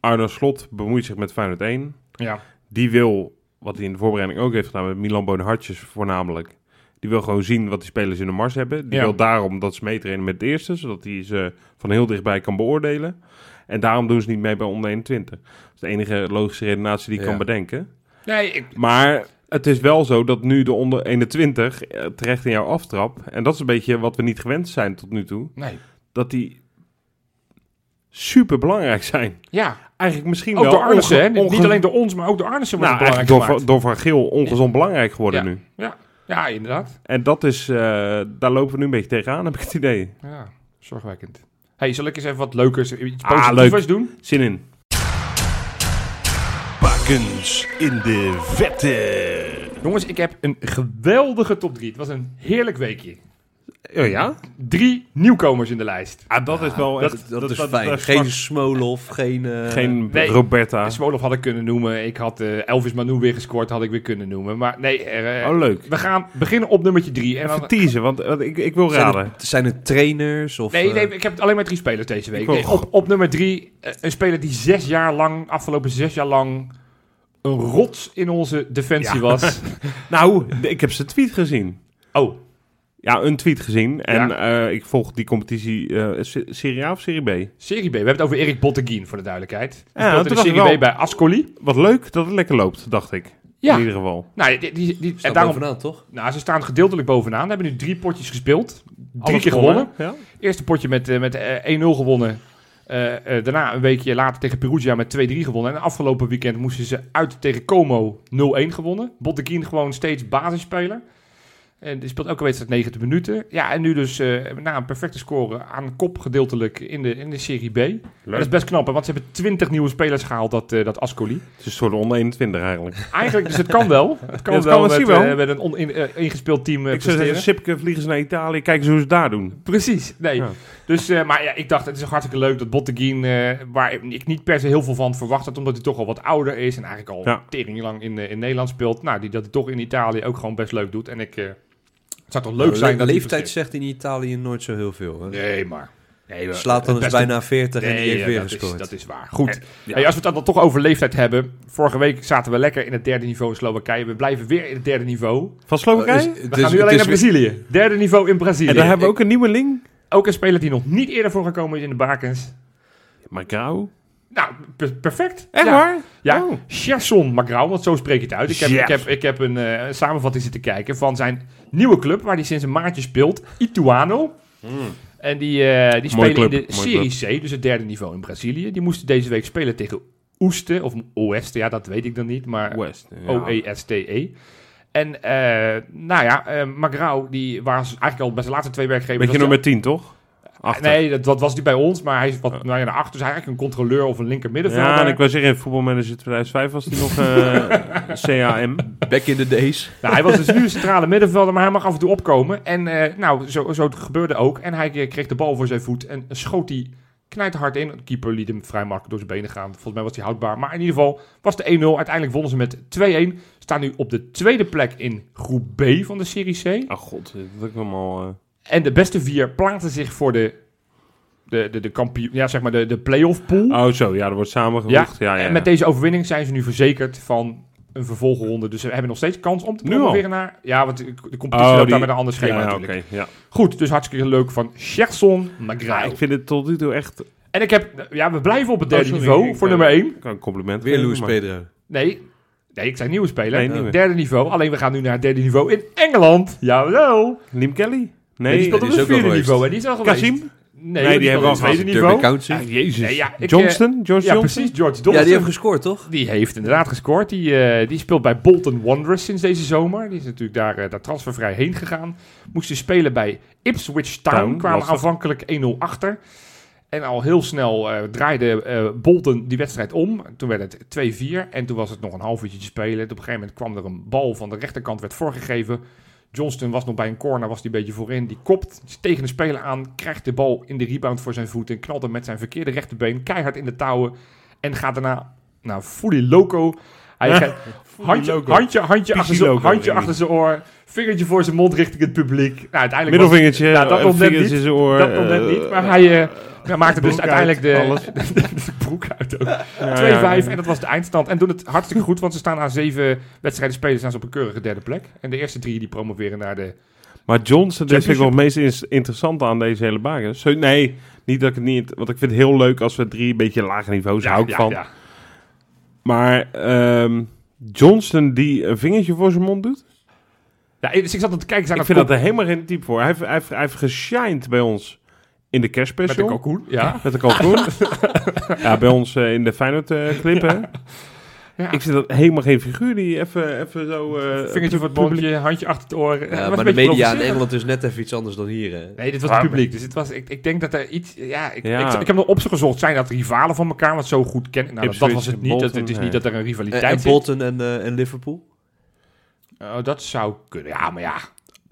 S1: Arno Slot bemoeit zich met Feyenoord 1.
S2: Ja,
S1: Die wil, wat hij in de voorbereiding ook heeft gedaan met Milan Bonhartjes voornamelijk, die wil gewoon zien wat die spelers in de mars hebben. Die
S2: Ja.
S1: wil daarom dat ze meetrainen met het eerste, zodat hij ze van heel dichtbij kan beoordelen. En daarom doen ze niet mee bij onder 21. Dat is de enige logische redenatie die ik
S3: Ja.
S1: kan bedenken.
S2: nee, ik,
S1: Maar het is wel zo dat nu de onder 21 eh, terecht in jouw aftrap. En dat is een beetje wat we niet gewend zijn tot nu toe.
S2: nee.
S1: Dat die super belangrijk zijn.
S2: Ja,
S1: Eigenlijk misschien
S2: ook
S1: wel
S2: door Arnissen, hè?
S1: onge- onge-
S2: Niet alleen door ons, maar ook door Arnissen wordt
S1: nou,
S2: het belangrijk
S1: door, Van Geel ongezond belangrijk geworden
S2: Ja.
S1: nu.
S2: Ja, inderdaad.
S1: En dat is, eh, daar lopen we nu een beetje tegenaan, heb ik het idee.
S2: Ja, zorgwekkend. hey, zal ik eens even wat leukers, iets
S1: Ah,
S2: positiefs doen?
S1: Zin in.
S4: Bakens in de vette.
S2: Jongens, ik heb een geweldige top 3. Het was een heerlijk weekje.
S1: Oh ja?
S2: Drie nieuwkomers in de lijst.
S1: Ah, dat is wel
S3: dat, is
S1: dat-
S3: fijn.
S1: dat-
S3: geen Smolov, geen... eh,
S1: geen
S2: nee.
S1: Roberta.
S2: Smolov had ik kunnen noemen. Ik had eh, Elvis Manu weer gescoord, had ik weer kunnen noemen. Maar nee, er, eh,
S1: Oh, leuk.
S2: we gaan beginnen op nummertje 3. En dan,
S1: Even teasen, want, want ik, ik wil
S3: zijn,
S1: raden.
S3: het, zijn het trainers of...
S2: Nee, nee, ik heb alleen maar drie spelers deze week.
S1: Ik wil-
S2: Nee, op, op nummer drie, een speler die zes jaar lang, afgelopen zes jaar lang, een rots in onze defensie
S1: Ja.
S2: was.
S1: Nou, ik heb zijn tweet gezien.
S2: Oh,
S1: ja, een tweet gezien. En
S2: Ja.
S1: eh, ik volg die competitie eh, se- Serie A of Serie B.
S2: Serie B. We hebben het over Erik Botteguin, voor de duidelijkheid.
S1: Ja,
S2: speelt in de Serie
S1: wel-
S2: B bij Ascoli.
S1: Wat leuk dat het lekker loopt, dacht ik.
S2: Ja.
S1: In ieder geval.
S2: Nou, die, die, die- en daarom,
S3: bovenaan, toch?
S2: nou, ze staan gedeeltelijk bovenaan. Ze hebben nu drie potjes gespeeld. Drie
S1: Alles
S2: keer gewonnen.
S1: Ja?
S2: Eerste potje met, eh, met eh, 1-0 gewonnen. Eh, eh, daarna een weekje later tegen Perugia met 2-3 gewonnen. En afgelopen weekend moesten ze uit tegen Como 0-1 gewonnen. Botteguin gewoon steeds basisspeler. En die speelt elke wedstrijd 90 minuten. Ja, en nu dus eh, na een perfecte score aan kop gedeeltelijk in de, in de Serie B. Dat is best knap, hè, want ze hebben 20 nieuwe spelers gehaald, dat, eh, dat Ascoli.
S1: Het is een soort onder 21 eigenlijk.
S2: Eigenlijk, dus het kan wel. Het kan
S1: Ja, het
S2: wel,
S1: kan,
S2: met,
S1: zie je wel.
S2: eh, met een on, in, eh, ingespeeld team eh,
S1: ik zou zeggen, Sipke vliegen ze naar Italië. Kijk eens hoe ze daar doen.
S2: Precies, nee.
S1: Ja.
S2: Dus, eh, maar ja, ik dacht, het is hartstikke leuk dat Botteguin, eh waar ik niet per se heel veel van verwacht had, omdat hij toch al wat ouder is en eigenlijk al
S1: Ja.
S2: tering lang in, eh, in Nederland speelt. Nou, die dat hij toch in Italië ook gewoon best leuk doet. En ik, eh, het zou toch leuk
S3: Nou,
S2: zijn
S3: le-
S2: dat
S3: leeftijd zegt in Italië nooit zo heel veel. Hè?
S2: Nee, maar... Nee,
S3: Slaat dan
S2: beste-
S3: bijna 40 en die heeft
S2: ja,
S3: weer
S2: dat, is,
S3: gescoord.
S2: dat is waar. Goed.
S1: Ja.
S2: Hey, als we het dan toch over leeftijd hebben. Vorige week zaten we lekker in het derde niveau in Slowakije. We blijven weer in het derde niveau.
S1: Van Slowakije?
S3: Oh,
S2: We gaan nu alleen naar Brazilië. Derde niveau in Brazilië.
S1: en daar hebben we ook een nieuweling.
S2: Ook een speler die nog niet eerder voor gekomen is in de bakens.
S1: Grauw.
S2: Nou, per- perfect.
S1: Echt
S2: ja.
S1: waar?
S2: Ja,
S1: Oh.
S2: Gerson Magrau, want zo spreek je het uit. Ik heb, ik heb, ik heb een eh, samenvatting zitten kijken van zijn nieuwe club, waar hij sinds een maandje speelt, Ituano. En die, eh, die spelen
S1: club,
S2: in de Serie C, dus het derde niveau in Brazilië. Die moesten deze week spelen tegen Oeste, of Oeste, ja, dat weet ik dan niet, maar
S1: West. ja.
S2: O-E-S-T-E. En, eh, nou ja, eh Magrau, die was eigenlijk al bij zijn laatste twee werkgevers...
S1: Beetje nummer 10, toch? Achter.
S2: Nee, dat, dat was niet bij ons, maar hij is wat nou ja, naar achter. Dus eigenlijk een controleur of een linker middenvelder.
S1: Ja, en ik wil zeggen, in voetbalmanager 2005 was hij nog eh, CAM.
S3: Back in the days.
S2: Nou, hij was dus nu een centrale middenvelder, maar hij mag af en toe opkomen. En eh, nou, zo, zo gebeurde ook. En hij kreeg de bal voor zijn voet en schoot die knijterhard in. De keeper liet hem vrij makkelijk door zijn benen gaan. Volgens mij was hij houdbaar. Maar in ieder geval was de 1-0. Uiteindelijk wonnen ze met 2-1. Staan nu op de tweede plek in groep B van de Serie C.
S1: Oh god, dat is helemaal... eh
S2: En de beste vier plaatsen zich voor de, de, de, de kampioen, ja, zeg maar de, de play-off pool.
S1: Oh zo, ja, er wordt samengevoegd. Ja, ja, ja.
S2: En met deze overwinning zijn ze nu verzekerd van een vervolgronde. Dus ze hebben nog steeds kans om te promoveren naar... Ja, want de competitie
S1: Oh,
S2: loopt
S1: die-
S2: daar met een ander schema
S1: ja, ja,
S2: natuurlijk.
S1: oké, ja.
S2: Goed, dus hartstikke leuk van Gerson Magrao.
S1: Ja, ik vind het tot nu toe echt...
S2: En ik heb... Ja, we blijven op het derde
S1: Oh, sorry,
S2: niveau
S1: ik,
S2: voor nummer 1.
S1: Ik kan een compliment
S3: Weer Luis
S1: maar-
S3: Pedro.
S2: Nee, nee, ik zei nieuwe speler.
S1: Nee, nieuwe.
S2: Derde niveau. Alleen we gaan nu naar het derde niveau in Engeland. Jawel.
S1: Liam Kelly?
S2: Nee,
S1: Nee,
S2: die speelt op
S3: is
S2: het vierde
S3: geweest.
S2: niveau. En die is al geweest.
S1: Kasim?
S2: Nee,
S1: Nee, die hebben we al
S2: het tweede
S3: Derby
S2: niveau.
S1: Ah, jezus.
S2: Nee, ja, ik,
S1: Johnston? George
S2: Ja,
S1: Johnston?
S2: precies. George
S3: Ja,
S2: Johnson.
S3: die heeft gescoord, toch?
S2: Die heeft inderdaad gescoord. Die, eh, die speelt bij Bolton Wanderers sinds deze zomer. Die is natuurlijk daar, eh, daar transfervrij heen gegaan. Moesten spelen bij Ipswich Town.
S1: Town,
S2: kwamen aanvankelijk 1-0 achter. En al heel snel eh, draaide eh, Bolton die wedstrijd om. Toen werd het 2-4. En toen was het nog een half uurtje te spelen. En op een gegeven moment kwam er een bal van de rechterkant, werd voorgegeven. Johnston was nog bij een corner, was die een beetje voorin. Die kopt tegen de speler aan, krijgt de bal in de rebound voor zijn voet en knalt hem met zijn verkeerde rechterbeen keihard in de touwen. En gaat daarna, nou, fully loco. Hij gaat, handje, handje, handje, achter zijn, handje achter zijn oor, vingertje voor zijn mond richting het publiek. Nou, uiteindelijk was-
S1: Middelvingertje,
S2: Ja, dat net
S1: vingers
S2: niet. dat nog net niet, maar hij ja, maakte dus uiteindelijk de,
S1: uit, alles.
S2: de broek uit ook. 2-5
S1: ja, ja.
S2: en dat was de eindstand. En doen het hartstikke goed, want ze staan aan zeven wedstrijden spelen, staan ze op een keurige derde plek. En de eerste drie die promoveren naar de...
S1: Maar Johnson, dat vind ik wel het meest in- interessante aan deze hele baken. Zo, nee, niet dat ik het niet... Want ik vind het heel leuk als we drie een beetje lager niveaus hou ik van.
S2: ja.
S1: Maar ehm Johnston die een vingertje voor zijn mond doet?
S2: Ja, dus ik zat aan te kijken, zijn
S1: Ik vind dat er helemaal geen type voor. Hij heeft, hij heeft, hij heeft geshined bij ons in de
S2: met de
S1: kerstspecial.
S2: kalkoen. Ja.
S1: Met de kalkoen. ja, bij ons eh, in de Feyenoord eh, clip,
S2: ja.
S1: Ik vind dat helemaal geen figuur die even, even zo... eh,
S2: Vingertje voor het mondje, handje achter het oor.
S3: Ja, maar de media in. Engeland is net even iets anders dan hier. Hè?
S2: Nee, dit was het publiek. Dus het was, ik, ik denk dat er iets... Ja, ik,
S1: Ja.
S2: Ik, ik heb nog op ze gezocht. Zijn dat rivalen van elkaar? Want zo goed kennen... Nou, dat, was het niet. Dat, het is
S1: nee.
S2: niet dat er een
S3: En,
S2: rivaliteit
S3: en
S2: zit.
S3: Bolton en, eh, en Liverpool.
S2: Oh, dat zou kunnen. Ja, maar ja.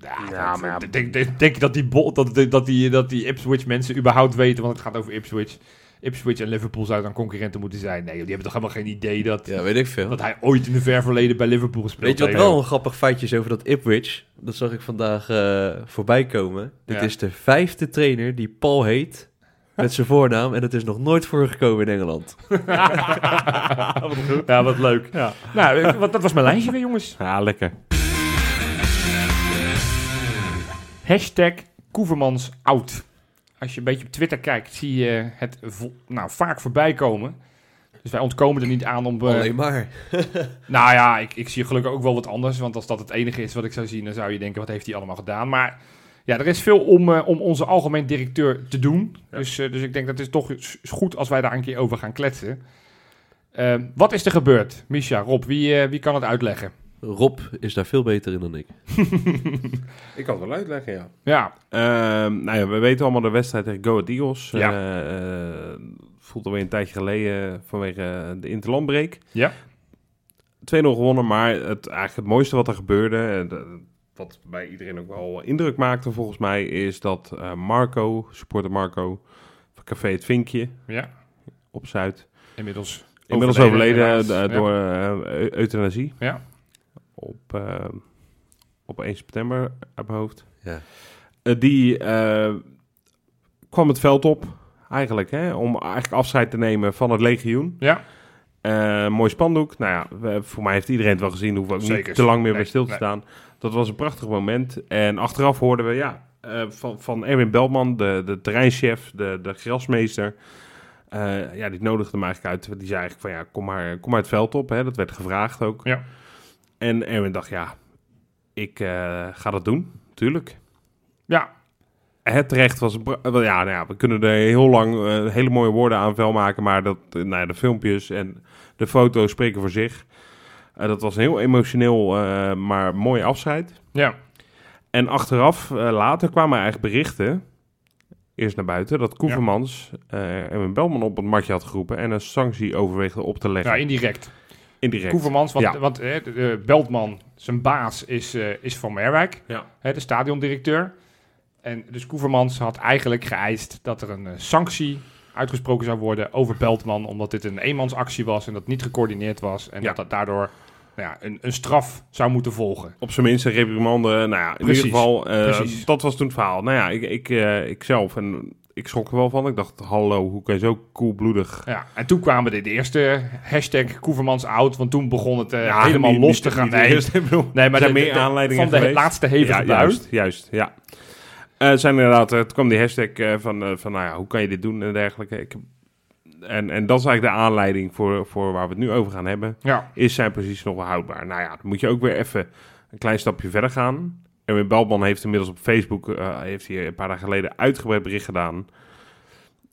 S2: Ja,
S1: Ja,
S2: dat-
S1: maar ja.
S2: Denk, denk, denk je dat die, bol- dat, dat, dat, die, dat die Ipswich mensen überhaupt weten, want het gaat over Ipswich. Ipswich en Liverpool zouden dan concurrenten moeten zijn. Nee, die hebben toch helemaal geen idee dat,
S3: Ja, weet ik veel.
S2: dat hij ooit in de ver verleden bij Liverpool gespeeld
S3: Weet je wat
S2: heeft.
S3: wel een grappig feitje is over dat Ipswich? Dat zag ik vandaag eh, voorbij komen. Dit
S2: Ja.
S3: is de vijfde trainer die Paul heet. Met zijn voornaam. En het is nog nooit voorgekomen in Engeland.
S2: Ja, wat leuk.
S1: Ja.
S2: Nou, dat was mijn lijstje weer, jongens.
S1: Ja, lekker.
S2: Hashtag Koevermans oud. Als je een beetje op Twitter kijkt, zie je het nou, vaak voorbij komen. Dus wij ontkomen er niet aan om... eh,
S3: Alleen maar.
S2: nou ja, ik, ik zie gelukkig ook wel wat anders. Want als dat het enige is wat ik zou zien, dan zou je denken, wat heeft hij allemaal gedaan? Maar ja, er is veel om, eh, om onze algemeen directeur te doen. Dus, eh, dus ik denk dat het is toch is goed als wij daar een keer over gaan kletsen. Eh, wat is er gebeurd? Misha, Rob, wie, wie kan het uitleggen?
S3: Rob is daar veel beter in dan ik.
S1: Ik kan het wel uitleggen, ja.
S2: Ja,
S1: Ehm, nou ja, we weten allemaal de wedstrijd tegen Go Ahead Eagles.
S2: Ja.
S1: Eh, eh, voelt alweer een tijdje geleden vanwege de interlandbreek.
S2: Ja.
S1: 2-0 gewonnen, maar het, eigenlijk het mooiste wat er gebeurde... en de- wat bij iedereen ook wel indruk maakte volgens mij... is dat eh, Marco, supporter Marco, van Café Het Vinkje
S2: ja.
S1: op Zuid...
S2: inmiddels
S1: Inmiddels overleden, eh,
S2: Ja.
S1: door eh, eu- euthanasie.
S2: Ja.
S1: Op, eh, op 1 september uit mijn hoofd.
S3: Ja.
S1: Eh, die eh, kwam het veld op, eigenlijk, hè, om eigenlijk afscheid te nemen van het legioen.
S2: Ja,
S1: Eh, mooi spandoek. Nou ja, we- voor mij heeft iedereen het wel gezien. Hoeven we ook
S2: Zeker.
S1: niet te lang meer
S2: Nee,
S1: bij stil te
S2: nee.
S1: staan. Dat was een prachtig moment. En achteraf hoorden we ja, eh, van, van Erwin Beltman, de, de terreinchef, de, de grasmeester. Eh, ja, die nodigde hem eigenlijk uit. Die zei eigenlijk van ja, kom maar, kom maar het veld op. Hè. Dat werd gevraagd ook.
S2: Ja.
S1: En Erwin dacht ja, ik eh, ga dat doen, tuurlijk.
S2: ja,
S1: Het terecht was... Ja, nou ja, we kunnen er heel lang eh, hele mooie woorden aan vuil maken. Maar dat, eh, nou ja, de filmpjes en de foto's spreken voor zich. Eh, dat was een heel emotioneel, maar mooi afscheid.
S2: ja.
S1: En achteraf, later kwamen eigenlijk berichten... Eerst naar buiten, dat Koevermans Erwin Belman op het matje had geroepen... en een sanctie overweegde op te leggen.
S2: ja indirect.
S1: Indirect.
S2: Koevermans, want,
S1: Ja.
S2: want de- Beltman, zijn baas, is, eh, is van Merwijk.
S1: Ja.
S2: hè, de stadiondirecteur. En dus Koevermans had eigenlijk geëist dat er een eh, sanctie uitgesproken zou worden over Beltman, omdat dit een eenmansactie was en dat niet gecoördineerd was. En
S1: Ja.
S2: dat dat daardoor nou ja, een, een straf zou moeten volgen.
S1: Op zijn minst een reprimande. Nou ja, in
S2: Precies,
S1: ieder geval, eh, dat was toen het verhaal. Nou ja, ik, ik, eh, ik zelf, en ik schrok er wel van. Ik dacht, hallo, hoe kan je zo koelbloedig...
S2: Ja, en toen kwamen de, de eerste hashtag Koevermans out, want toen begon het eh,
S1: Ja,
S2: helemaal
S1: niet-
S2: los
S1: niet-
S2: te gaan. Nee,
S1: eerst,
S2: maar de-
S1: meer
S2: de-
S1: aanleidingen
S2: van de
S1: geweest.
S2: laatste hevige
S1: ja. Juist, juist, ja. Eh, zijn inderdaad, eh, toen kwam die hashtag van, van, nou ja, hoe kan je dit doen en dergelijke. Ik, en, en dat is eigenlijk de aanleiding voor, voor waar we het nu over gaan hebben.
S2: Ja,
S1: Is zijn positie nog wel houdbaar? Nou ja, dan moet je ook weer even een klein stapje verder gaan. Erwin Beltman heeft inmiddels op Facebook, eh, heeft hij een paar dagen geleden uitgebreid bericht gedaan.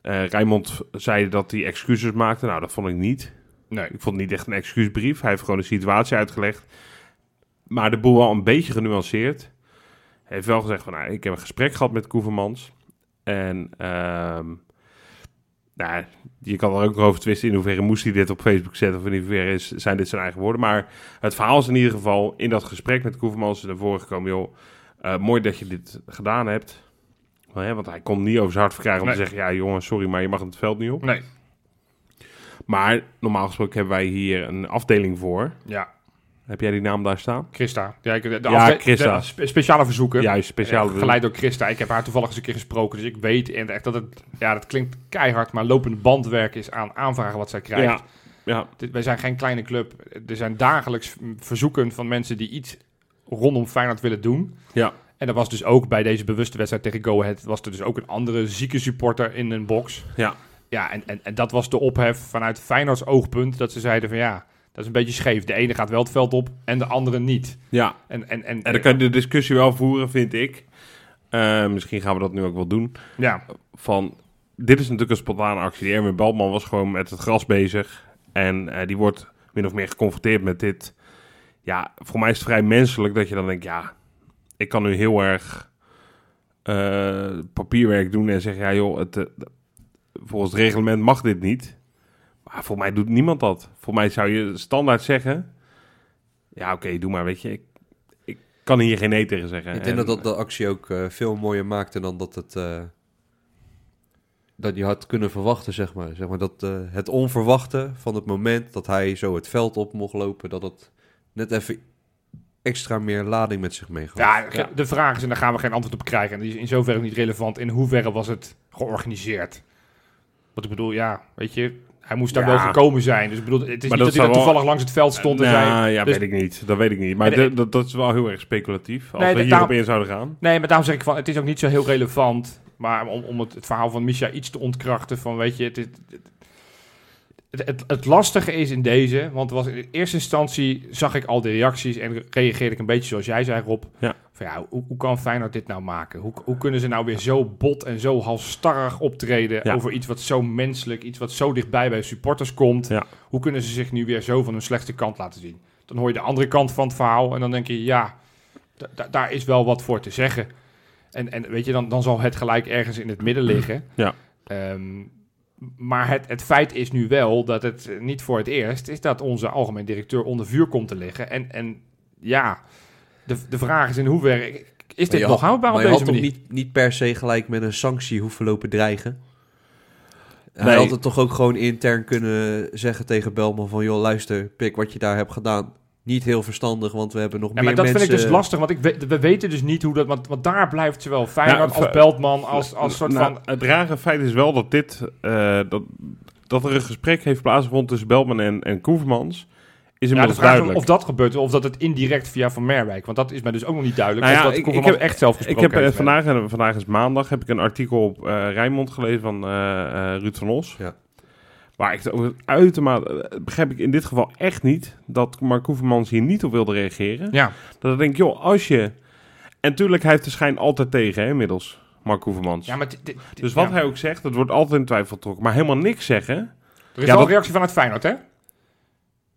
S1: Eh Rijmond zei dat hij excuses maakte. Nou, dat vond ik niet.
S2: nee.
S1: Ik vond het niet echt een excuusbrief. Hij heeft gewoon de situatie uitgelegd. Maar de boel wel een beetje genuanceerd. Hij heeft wel gezegd van, nou, ik heb een gesprek gehad met Koevermans. En ehm, nou, je kan er ook nog over twisten in hoeverre moest hij dit op Facebook zetten. Of in hoeverre is, zijn dit zijn eigen woorden. Maar het verhaal is in ieder geval in dat gesprek met Koevermans naar voren gekomen. Joh, eh, mooi dat je dit gedaan hebt. Hè, want hij kon niet over zijn hart verkrijgen om
S2: Nee.
S1: te zeggen... ja jongen, sorry, maar je mag het veld niet op.
S2: Nee,
S1: Maar normaal gesproken hebben wij hier een afdeling voor.
S2: ja.
S1: Heb jij die naam daar staan?
S2: Christa. Ja, ik- de, de
S1: Ja,
S2: afde-
S1: Christa.
S2: de spe- speciale verzoeken.
S1: Juist, speciale
S2: Eh, geleid door Christa. Ik heb haar toevallig eens een keer gesproken, dus ik weet en echt dat het, ja, dat klinkt keihard, maar lopende bandwerk is aan aanvragen wat zij krijgt.
S1: Ja, ja,
S2: wij zijn geen kleine club. Er zijn dagelijks verzoeken van mensen die iets rondom Feyenoord willen doen.
S1: ja.
S2: En er was dus ook bij deze bewuste wedstrijd tegen Go Ahead, was er dus ook een andere zieke supporter in een box.
S1: Ja.
S2: Ja, en, en, en dat was de ophef vanuit Feyenoords oogpunt, dat ze zeiden van ja, dat is een beetje scheef. De ene gaat wel het veld op en de andere niet.
S1: ja.
S2: En, en, en,
S1: En dan kan je de discussie wel voeren, vind ik. Eh, misschien gaan we dat nu ook wel doen.
S2: ja,
S1: Van, dit is natuurlijk een spontane actie. Die Erwin Beltman was gewoon met het gras bezig. En eh, die wordt min of meer geconfronteerd met dit. Ja, voor mij is het vrij menselijk dat je dan denkt... Ja, ik kan nu heel erg eh, papierwerk doen en zeggen... Ja joh, het, volgens het reglement mag dit niet. Maar voor mij doet niemand dat. Voor mij zou je standaard zeggen... Ja, oké, doe maar, weet je. Ik, ik kan hier geen nee tegen zeggen.
S3: Ik denk
S1: En,
S3: dat dat de actie ook eh, veel mooier maakte dan dat het... eh, dat je had kunnen verwachten, zeg maar. Zeg maar dat eh, het onverwachte van het moment dat hij zo het veld op mocht lopen... dat het net even extra meer lading met zich meegaf.
S2: ja, ge- de vraag is, en daar gaan we geen antwoord op krijgen, en die is in zoverre niet relevant, in hoeverre was het georganiseerd? Wat ik bedoel, ja, weet je, Hij moest daar
S1: Ja.
S2: wel gekomen zijn. Dus ik bedoel, het is
S1: Maar
S2: niet
S1: dat
S2: dat hij
S1: wel-
S2: toevallig langs het veld stond en
S1: Nou,
S2: zei...
S1: ja,
S2: dus-
S1: weet ik niet. Dat weet ik niet. Maar
S2: En-
S1: dat, dat is wel heel erg speculatief. Als
S2: Nee,
S1: we hierop
S2: daarom-
S1: in zouden gaan.
S2: Nee, maar daarom zeg ik van, het is ook niet zo heel relevant. Maar om, om het, het verhaal van Misha iets te ontkrachten van, weet je, het, het, het, het, het lastige is in deze, want was in eerste instantie zag ik al de reacties en reageerde ik een beetje zoals jij zei, Rob.
S1: Ja.
S2: Van ja, hoe, hoe kan Feyenoord dit nou maken? Hoe, hoe kunnen ze nou weer zo bot en zo halstarrig optreden
S1: Ja.
S2: over iets wat zo menselijk, iets wat zo dichtbij bij supporters komt?
S1: Ja.
S2: Hoe kunnen ze zich nu weer zo van hun slechtste kant laten zien? Dan hoor je de andere kant van het verhaal en dan denk je, ja, da- da- daar is wel wat voor te zeggen. En, en weet je, dan, dan zal het gelijk ergens in het midden liggen.
S1: Ja.
S2: Ehm, maar het, het feit is nu wel dat het eh, niet voor het eerst is dat onze algemeen directeur onder vuur komt te liggen. En, en ja, de, de vraag is in hoeverre is dit nog houdbaar op deze
S3: had toch
S2: manier?
S3: niet, niet per se gelijk met een sanctie hoeven lopen dreigen? Hij
S1: Nee.
S3: had het toch ook gewoon intern kunnen zeggen tegen Belman van... joh, luister, pik wat je daar hebt gedaan. Niet heel verstandig, want we hebben nog
S2: Ja,
S3: meer
S2: maar dat
S3: mensen...
S2: vind ik dus lastig, want ik weet, we weten dus niet hoe dat... Want, want daar blijft zowel Feyenoord
S1: Ja,
S2: als Beltman als, als soort
S1: Nou,
S2: van...
S1: Het rare feit is wel dat dit... eh, dat, dat er een gesprek heeft plaatsgevonden tussen Belman en, en Koevermans... is
S2: Ja, de vraag
S1: duidelijk.
S2: of dat gebeurt, of dat het indirect via Van Merwijk. Want dat is mij dus ook nog niet duidelijk.
S1: Nou
S2: of
S1: ja,
S2: dat
S1: ik- ik heb-
S2: echt zelf
S1: Ik
S2: gesproken
S1: heb eh,
S2: heeft
S1: vandaag, en vandaag is maandag, heb ik een artikel op eh Rijnmond gelezen van eh, eh, Ruud van Os.
S3: Ja.
S1: Waar ik het uitermate, eh, begrijp ik in dit geval echt niet, dat Mark Koevermans hier niet op wilde reageren.
S2: Ja,
S1: Dat ik denk, joh, als je... En natuurlijk, hij heeft de schijn altijd tegen, hè, inmiddels, Mark Koevermans.
S2: ja maar
S1: dus wat
S2: ja.
S1: hij ook zegt, dat wordt altijd in twijfel getrokken. Maar helemaal niks zeggen.
S2: Er is
S1: Ja,
S2: wel
S1: dat-
S2: een reactie vanuit Feyenoord, hè?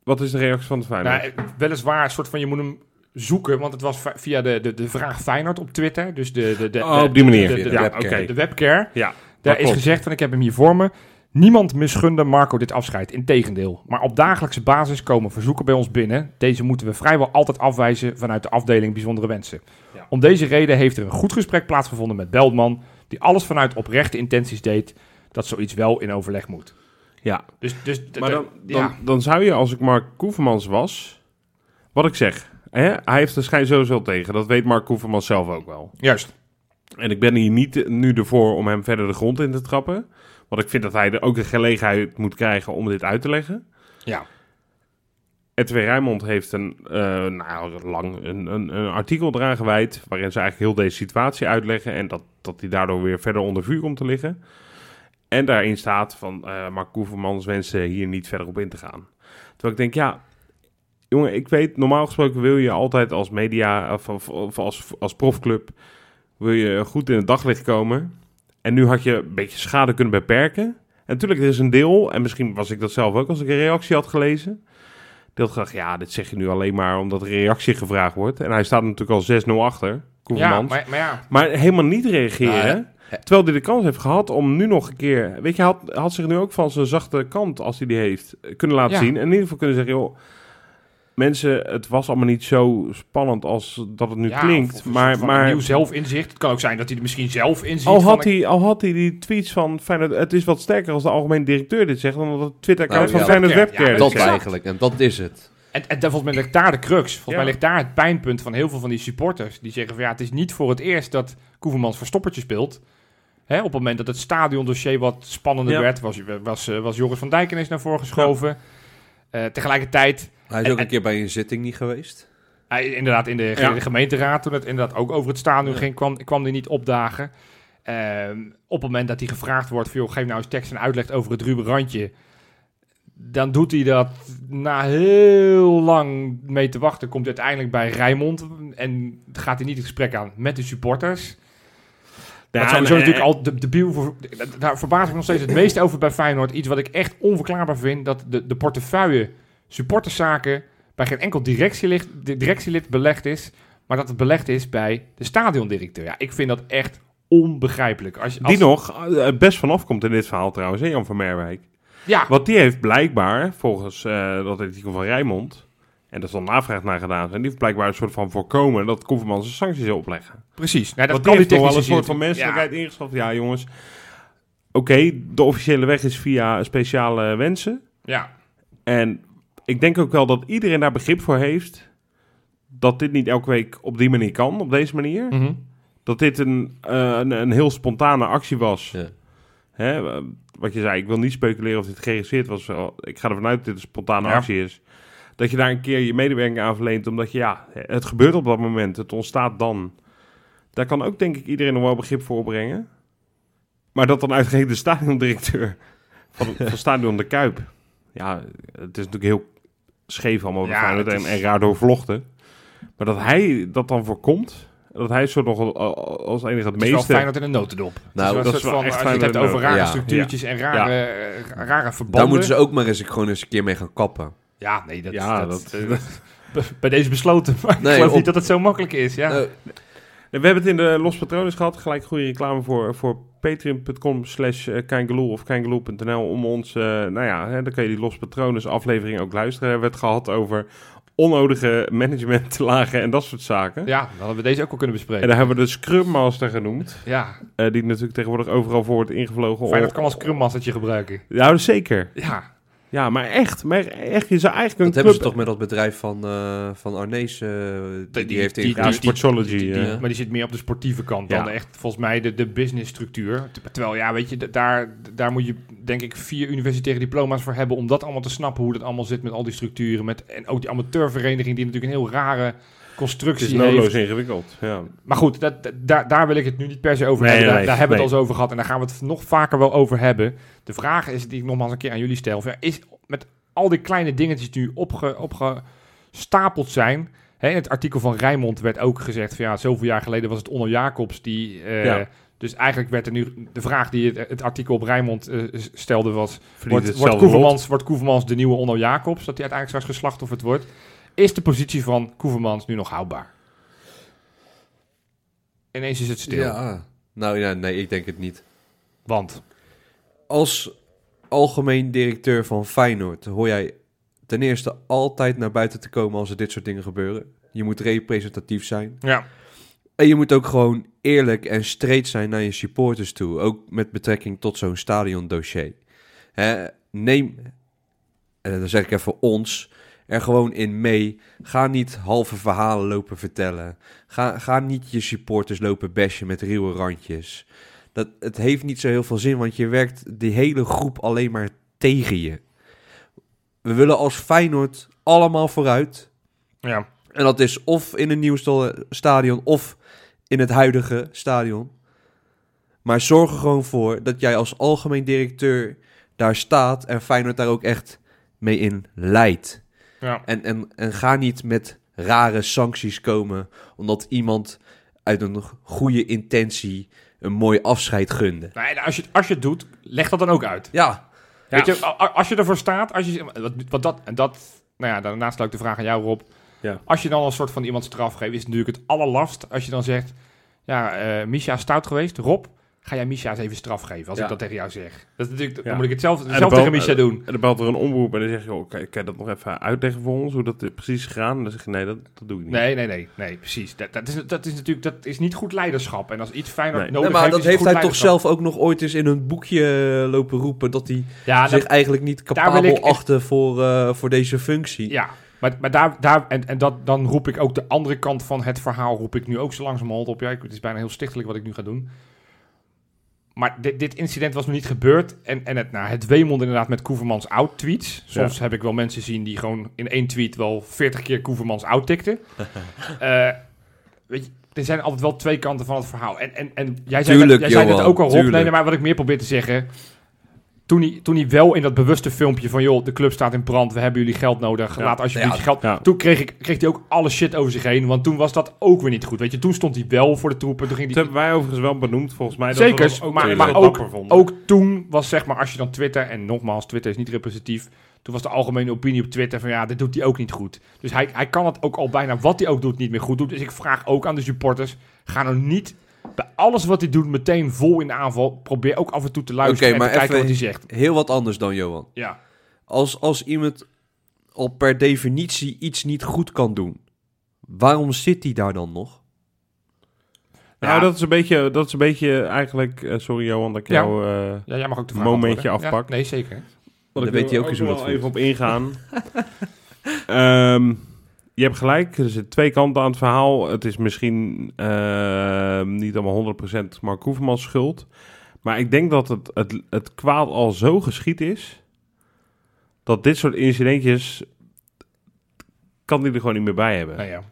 S1: Wat is de reactie van de Feyenoord?
S2: Nou, weliswaar een soort van, je moet hem zoeken, want het was vi- via de, de, de vraag Feyenoord op Twitter. Dus de, de, de,
S1: Oh, op die manier.
S2: De, de, de,
S3: Ja,
S1: oké.
S2: de webcare.
S1: Ja,
S2: Daar is
S1: klopt.
S2: gezegd van, ik heb hem hier voor me. Niemand misgunde Marco dit afscheid, integendeel. Maar op dagelijkse basis komen verzoeken bij ons binnen. Deze moeten we vrijwel altijd afwijzen vanuit de afdeling bijzondere wensen.
S1: Ja.
S2: Om deze reden heeft er een goed gesprek plaatsgevonden met Beltman, die alles vanuit oprechte intenties deed dat zoiets wel in overleg moet.
S1: Ja,
S2: Dus, dus
S1: maar dan, dan,
S2: ja.
S1: dan zou je, als ik Mark Koevermans was, wat ik zeg, hè, hij heeft de schijn sowieso tegen. Dat weet Mark Koevermans zelf ook wel.
S2: Juist.
S1: En ik ben hier niet nu ervoor om hem verder de grond in te trappen. Want ik vind dat hij er ook de gelegenheid moet krijgen om dit uit te leggen.
S2: Ja.
S1: RTW Rijnmond heeft een, eh, nou, lang een, een, een artikel eraan gewijd... waarin ze eigenlijk heel deze situatie uitleggen... en dat, dat hij daardoor weer verder onder vuur komt te liggen. En daarin staat van eh Mark Koevermans wensen hier niet verder op in te gaan. Terwijl ik denk, ja... Jongen, ik weet, normaal gesproken wil je altijd als media... of, of, of als, als profclub... wil je goed in het daglicht komen... En nu had je een beetje schade kunnen beperken. En natuurlijk, er is een deel, en misschien was ik dat zelf ook als ik een reactie had gelezen. Ik dacht, ja, dit zeg je nu alleen maar omdat er reactie gevraagd wordt. En hij staat natuurlijk al 6-0 achter,
S2: Ja,
S1: maar...
S2: maar, maar ja.
S1: helemaal niet reageren,
S3: Nou, ja.
S1: terwijl hij de kans heeft gehad om nu nog een keer... Weet je, hij had, had zich nu ook van zijn zachte kant, als hij die heeft, kunnen laten
S2: Ja.
S1: zien. En in ieder geval kunnen zeggen, joh... Mensen, het was allemaal niet zo spannend als dat het nu
S2: Ja,
S1: klinkt.
S2: of- of
S1: maar,
S2: van
S1: maar
S2: nieuw zelfinzicht. Het kan ook zijn dat hij er misschien zelf inziet.
S1: al
S2: van,
S1: had, hij, al had hij die tweets van Feyenoord... Het is wat sterker als de algemeen directeur dit zegt... dan dat het Twitter-account
S3: Nou,
S1: van
S3: ja,
S1: Feyenoord
S2: webcam.
S1: Webcare
S2: Ja,
S1: dit
S3: Dat.
S2: Exact.
S3: eigenlijk, en dat is het.
S2: En, en daar- volgens mij ligt daar de crux. Volgens
S1: Ja.
S2: mij ligt daar het pijnpunt van heel veel van die supporters. Die zeggen van ja, het is niet voor het eerst dat Koevermans verstoppertje speelt. Hè, op het moment dat het stadiondossier wat spannender
S1: Ja.
S2: werd, was, was, eh, was Joris van Dijk ineens naar voren geschoven. Eh, tegelijkertijd,
S3: Hij is
S2: En-
S3: ook
S2: en-
S3: een keer bij een zitting niet geweest.
S2: hij, inderdaad in de,
S1: Ja.
S2: gemeenteraad, toen het inderdaad ook over het stadion
S3: Ja.
S2: ging, kwam, kwam hij niet opdagen. Ehm, op het moment dat hij gevraagd wordt, van, joh, geef nou eens tekst en uitleg over het ruwe randje. Dan doet hij dat na heel lang mee te wachten. Komt hij uiteindelijk bij Rijmond. En gaat hij niet het gesprek aan met de supporters.
S1: Ja,
S2: dat sowieso
S1: en-
S2: natuurlijk al de, de biel voor, daar verbaas ik me nog steeds het meest over bij Feyenoord. Iets wat ik echt onverklaarbaar vind. Dat de, de portefeuille supporterszaken bij geen enkel directielid, belegd is. Maar dat het belegd is bij de stadiondirecteur. Ja, ik vind dat echt onbegrijpelijk. Als, als,
S1: Die nog eh, best vanaf komt in dit verhaal trouwens, hè, Jan van Merwijk.
S2: Ja,
S1: Want die heeft blijkbaar, volgens eh, dat artikel van Rijmond... en daar is dan navraag naar gedaan... en die heeft blijkbaar een soort van voorkomen... dat Koevermans een sancties opleggen.
S2: precies. Nou, dat
S1: Want
S2: kan
S1: die heeft toch wel een soort van menselijkheid ingeschaft. Ja, jongens. Oké, de officiële weg is via speciale wensen.
S2: Ja,
S1: En ik denk ook wel dat iedereen daar begrip voor heeft... dat dit niet elke week op die manier kan, op deze manier.
S2: Mhm.
S1: Dat dit een, eh, een, een heel spontane actie was.
S3: Ja.
S1: Hè? eh, wat je zei, ik wil niet speculeren of dit geregisseerd was. Ik ga ervan uit dat dit een spontane
S2: Ja.
S1: actie is. Dat je daar een keer je medewerking aan verleent, omdat je, ja, het gebeurt op dat moment. Het ontstaat dan. Daar kan ook, denk ik, iedereen nog wel begrip voor opbrengen. Maar dat dan uitgerekend de stadiondirecteur van, van Stadion de Kuip. Ja, het is natuurlijk heel scheef allemaal bij
S2: Ja,
S1: Feyenoord en,
S2: is-
S1: en raar doorvlochten. Maar dat hij dat dan voorkomt, dat hij zo nog al- als enige het
S2: Het is wel
S1: meeste...
S2: fijn dat in een notendop.
S3: Nou,
S2: het
S1: dat
S2: is wel soort
S1: echt
S2: van, als je het hebt over rare
S1: ja.
S2: structuurtjes en rare, eh, rare verbanden.
S3: Daar moeten ze ook maar eens gewoon eens een keer mee gaan kappen.
S2: Ja, nee, dat,
S1: Ja,
S2: dat,
S1: dat-
S2: eh, bij deze besloten. Maar
S3: Nee,
S2: ik geloof
S3: op-
S2: niet dat het zo makkelijk is. Ja.
S1: We hebben het in de Los Patrones gehad. Gelijk goede reclame voor, voor patreon.com slash eh, of kangaloo.nl om ons... eh, nou ja, hè, dan kan je die Los Patrones aflevering ook luisteren. We hebben het gehad over onnodige managementlagen en dat soort zaken.
S2: ja, dan hadden we deze ook al kunnen
S1: En
S2: bespreken.
S1: daar hebben we de Scrum Master genoemd.
S2: Ja,
S1: eh, die natuurlijk tegenwoordig overal voor wordt ingevlogen.
S2: fijn dat kan als scrummastertje gebruiken.
S1: Ja, zeker.
S2: Ja,
S1: Ja, maar echt. Maar echt, je zou eigenlijk een
S3: dat hebben ze
S1: club...
S3: toch met dat bedrijf van, eh van Arnees, eh, die, die,
S2: die-
S3: heeft
S2: die-
S3: in...
S1: Ja, Sportsology.
S2: die- die-
S1: eh.
S2: maar die zit meer op de sportieve kant
S1: Ja.
S2: dan echt volgens mij de, de businessstructuur. Ter- Terwijl, ja, weet je, daar, daar moet je denk ik vier universitaire diploma's voor hebben om dat allemaal te snappen, hoe dat allemaal zit met al die structuren. Met, en ook die amateurvereniging die natuurlijk een heel rare
S1: Het
S2: constructie
S1: is
S2: heeft.
S1: noodloos ingewikkeld. Ja.
S2: Maar goed, dat, daar, daar wil ik het nu niet per se over
S1: Nee,
S2: hebben. Daar,
S1: nee,
S2: daar hebben we het al eens over gehad en daar gaan we het nog vaker wel over hebben. De vraag is, die ik nogmaals een keer aan jullie stel, is met al die kleine dingetjes die nu opge, opgestapeld zijn... Hè, in het artikel van Rijmond werd ook gezegd van ja, zoveel jaar geleden was het Onno Jacobs die... eh,
S1: Ja.
S2: Dus eigenlijk werd er nu de vraag die het, het artikel op Rijmond eh, stelde was... Wordt, wordt, Koevermans, wordt Koevermans de nieuwe Onno Jacobs? Dat hij uiteindelijk straks geslachtofferd wordt? Is de positie van Koevermans nu nog houdbaar? Ineens is het stil.
S3: Ja, nou ja, nee, ik denk het niet.
S2: Want,
S3: Als algemeen directeur van Feyenoord hoor jij ten eerste altijd naar buiten te komen als er dit soort dingen gebeuren. Je moet representatief zijn.
S2: ja,
S3: En je moet ook gewoon eerlijk en straight zijn naar je supporters toe. Ook met betrekking tot zo'n stadiondossier. Hè, neem, en dan zeg ik even ons, er gewoon in mee. Ga niet halve verhalen lopen vertellen. Ga, ga niet je supporters lopen bashen met ruwe randjes. Dat, het heeft niet zo heel veel zin, want je werkt die hele groep alleen maar tegen je. We willen als Feyenoord allemaal vooruit.
S2: ja.
S3: En dat is of in een nieuw sta- stadion of in het huidige stadion. Maar zorg er gewoon voor dat jij als algemeen directeur daar staat en Feyenoord daar ook echt mee in leidt.
S2: Ja.
S3: En, en, en ga niet met rare sancties komen omdat iemand uit een goede intentie een mooi afscheid gunde.
S2: Nee, als, je, als je het doet, leg dat dan ook uit.
S3: Ja,
S2: Weet je, als je ervoor staat, als je, wat, wat dat, en dat, nou ja, daarnaast sluit ik de vraag aan jou, Rob.
S1: Ja.
S2: Als je dan een soort van iemand straf geeft, is het natuurlijk het allerlast als je dan zegt, ja, eh Misha is stout geweest. Rob, ga jij Misha eens even straf geven, als
S1: Ja.
S2: ik dat tegen jou zeg. Dat is natuurlijk,
S1: Ja.
S2: Dan moet ik het zelf, zelf tegen Misha doen.
S1: En dan belt er een omroep en dan zeg je, oh, kan, kan je dat nog even uitleggen voor ons, hoe dat precies is gegaan? En dan zeg je, nee, dat, dat doe ik niet.
S2: Nee, nee, nee, nee, precies. Dat, dat, is, dat is natuurlijk dat is niet goed leiderschap. En als iets fijner
S1: Nee.
S2: nodig
S3: Nee, maar
S2: heeft,
S3: dat heeft hij toch zelf ook nog ooit eens in een boekje eh, lopen roepen dat hij
S2: Ja,
S3: zich
S2: dat,
S3: eigenlijk niet capabel achtte voor, eh, voor deze functie.
S2: ja. Maar, maar daar, daar en, en dat, dan roep ik ook de andere kant van het verhaal, roep ik nu ook zo langzamerhand op. Ja, het is bijna heel stichtelijk wat ik nu ga doen. Maar dit, dit incident was nog niet gebeurd. En, en het, nou, het wemelde inderdaad met Koevermans oud-tweets. Soms heb ik wel mensen zien die gewoon in één tweet wel 40 keer Koevermans oud tikten. Eh, weet je, er zijn altijd wel twee kanten van het verhaal. En, en, en jij zei,
S3: Tuurlijk,
S2: jij zei
S3: Johan,
S2: ook al, Rob. Nee, nee, maar wat ik meer probeer te zeggen... Toen hij, toen hij wel in dat bewuste filmpje van... joh, de club staat in brand, we hebben jullie geld nodig.
S1: Ja.
S2: Laat alsjeblieft
S3: Ja.
S2: je geld...
S1: Ja.
S2: Toen kreeg, ik, kreeg hij ook alle shit over zich heen. Want toen was dat ook weer niet goed. Weet je, toen stond hij wel voor de troepen. Toen ging
S1: Dat
S2: hij,
S1: hebben wij overigens wel benoemd, volgens mij. Dat
S2: Zeker,
S1: we dat ook
S2: maar- maar ook- ook toen was zeg maar, als je dan Twitter... En nogmaals, Twitter is niet representatief. Toen was de algemene opinie op Twitter van... ja, dit doet hij ook niet goed. Dus hij, hij kan het ook al bijna wat hij ook doet niet meer goed doen. Dus ik vraag ook aan de supporters... ga nou niet bij alles wat hij doet meteen vol in de aanval. Probeer ook af en toe te luisteren
S3: Oké,
S2: en te
S3: maar
S2: kijken wat hij zegt.
S3: Heel wat anders dan Johan.
S2: Ja.
S3: Als, als iemand al per definitie iets niet goed kan doen, waarom zit hij daar dan nog?
S1: Nou, dat is een beetje, dat is een beetje eigenlijk... eh, sorry Johan, dat ik
S2: Ja.
S1: jou... eh,
S2: Ja, jij mag ook de vraag
S1: Momentje afpak.
S2: Ja, nee, zeker.
S1: Want
S3: Dan
S1: ik
S3: weet hij
S1: wil
S3: ook eens hoe dat
S1: even op ingaan. Ehm, je hebt gelijk, er zitten twee kanten aan het verhaal. Het is misschien ehm, niet allemaal 100% Mark Koevermans schuld. Maar ik denk dat het, het, het kwaad al zo geschied is... dat dit soort incidentjes... kan die er gewoon niet meer bij hebben.
S2: Nee, ja.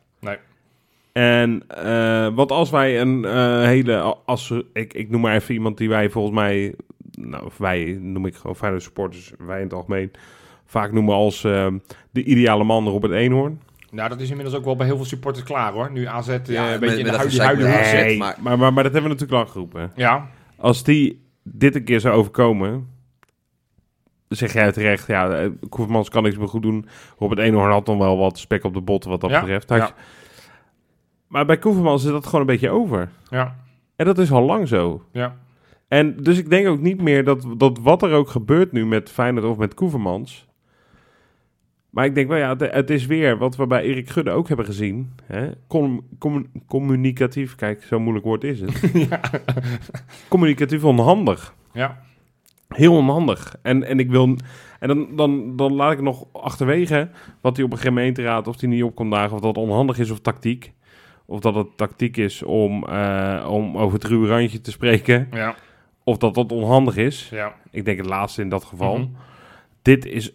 S1: En uh, want als wij een uh, hele, als ik, ik noem maar even iemand die wij volgens mij, nou wij noem ik gewoon Feyenoord supporters, wij in het algemeen, vaak noemen als uh, de ideale man Robert Eenhoorn.
S2: Nou, dat is inmiddels ook wel bij heel veel supporters klaar hoor. Nu AZ
S3: Ja,
S2: een
S3: met-
S2: beetje in
S3: met
S2: de huidige,
S1: maar,
S3: maar-
S1: maar, maar, dat hebben we natuurlijk lang geroepen.
S2: Ja,
S1: Als die dit een keer zou overkomen, zeg jij terecht, ja, eh, Koevermans kan niks meer goed doen. Robert Eenhoorn had dan wel wat spek op de botten wat dat
S2: Ja,
S1: betreft. Had
S2: ja.
S1: je- Maar bij Koevermans is dat gewoon een beetje over.
S2: ja,
S1: En dat is al lang zo.
S2: ja.
S1: En dus ik denk ook niet meer dat, dat wat er ook gebeurt nu met Feyenoord of met Koevermans. Maar ik denk wel, ja, het, is weer wat we bij Erik Gudde ook hebben gezien. Hè? Com- com- communicatief, kijk, zo'n moeilijk woord is het. Communicatief onhandig.
S2: ja.
S1: Heel onhandig. En, en ik wil. En dan, dan, dan laat ik nog achterwege wat hij op een gemeenteraad, of hij niet op kon dagen, of dat onhandig is of tactiek. Of dat het tactiek is om, eh, om over het ruwe randje te spreken.
S2: ja.
S1: Of dat dat onhandig is.
S2: ja.
S1: Ik denk het laatste in dat geval.
S2: Mhm.
S1: Dit is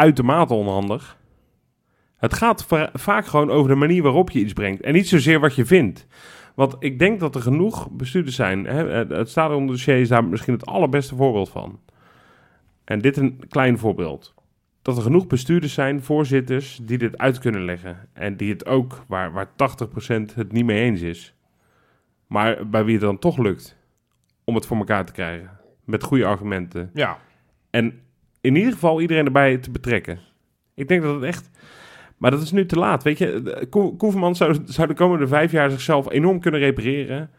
S1: uitermate onhandig. Het gaat va- vaak gewoon over de manier waarop je iets brengt. En niet zozeer wat je vindt. Want ik denk dat er genoeg bestuurders zijn. Hè? Het- Het stadiondossier is daar misschien het allerbeste voorbeeld van. En dit een klein voorbeeld. Dat er genoeg bestuurders zijn, voorzitters, die dit uit kunnen leggen. En die het ook, waar, waar 80% het niet mee eens is. Maar bij wie het dan toch lukt om het voor elkaar te krijgen. Met goede argumenten.
S2: Ja.
S1: En in ieder geval iedereen erbij te betrekken. Ik denk dat het echt... Maar dat is nu te laat, weet je. De- Koe- Koeverman zou, zou de komende vijf jaar zichzelf enorm kunnen repareren.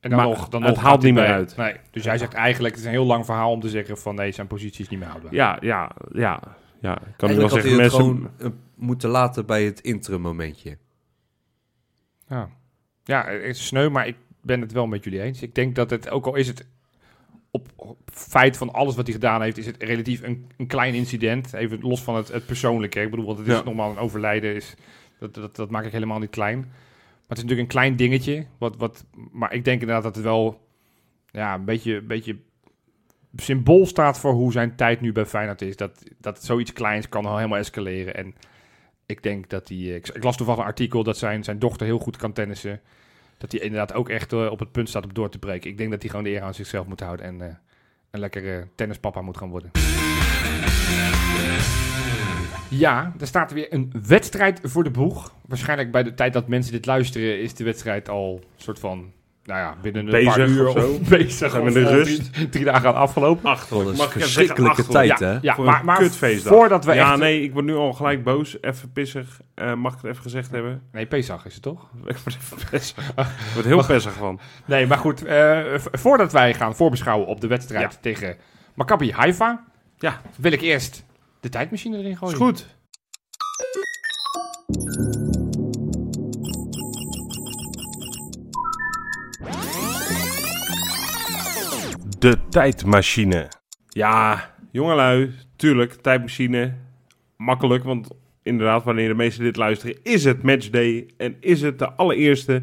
S2: En dan
S1: Maar
S2: nog, dan
S1: het
S2: nog
S1: haalt niet meer uit.
S2: Nee. Dus jij zegt eigenlijk, het is een heel lang verhaal om te zeggen van nee, zijn positie is niet meer houdbaar.
S1: Ja, ja, ja. ja. Ik kan wel
S3: Eigenlijk had
S1: zeggen,
S3: hij het
S1: mensen...
S3: gewoon eh, moeten laten bij het interim momentje.
S2: Ja. ja, het is sneu, maar ik ben het wel met jullie eens. Ik denk dat het, ook al is het op, feit van alles wat hij gedaan heeft, is het relatief een, een klein incident. Even los van het, het persoonlijke. Ik bedoel, want het is
S1: Ja.
S2: normaal een overlijden. Is, dat, dat, dat maak ik helemaal niet klein. Maar het is natuurlijk een klein dingetje. Wat, wat, maar ik denk inderdaad dat het wel ja, een beetje, een beetje symbool staat voor hoe zijn tijd nu bij Feyenoord is. Dat, dat zoiets kleins kan al helemaal escaleren. En ik denk dat hij... Ik, ik las toevallig een artikel dat zijn, zijn dochter heel goed kan tennissen. Dat hij inderdaad ook echt eh, op het punt staat om door te breken. Ik denk dat hij gewoon de eer aan zichzelf moet houden en eh, een lekkere tennispapa moet gaan worden. Ja, er staat weer een wedstrijd voor de boeg. Waarschijnlijk bij de tijd dat mensen dit luisteren is de wedstrijd al soort van... Nou ja, binnen een
S1: Bezig
S2: paar uur
S1: of zo.
S2: bezig. Of
S1: in de rust?
S2: Drie, drie dagen aan afgelopen.
S3: Wat een
S1: Mag ik
S3: verschrikkelijke
S1: zeggen,
S3: tijd,
S2: ja,
S3: hè?
S2: ja
S1: Voor
S2: maar, maar
S1: kutfeestdag.
S2: voordat we
S1: Ja,
S2: echt...
S1: nee, ik word nu al gelijk boos. Even pissig. Eh, mag ik het even gezegd hebben?
S2: Nee, Pesach is het toch?
S1: Ik word even pissig. Ik word heel pissig van.
S2: Nee, maar goed. eh, voordat wij gaan voorbeschouwen op de wedstrijd
S1: Ja.
S2: tegen Maccabi Haifa...
S1: Ja.
S2: wil ik eerst de tijdmachine erin gooien.
S1: Is goed. De tijdmachine. Ja, jongelui, tuurlijk, tijdmachine. Makkelijk, want inderdaad, wanneer de meesten dit luisteren, is het matchday en is het de allereerste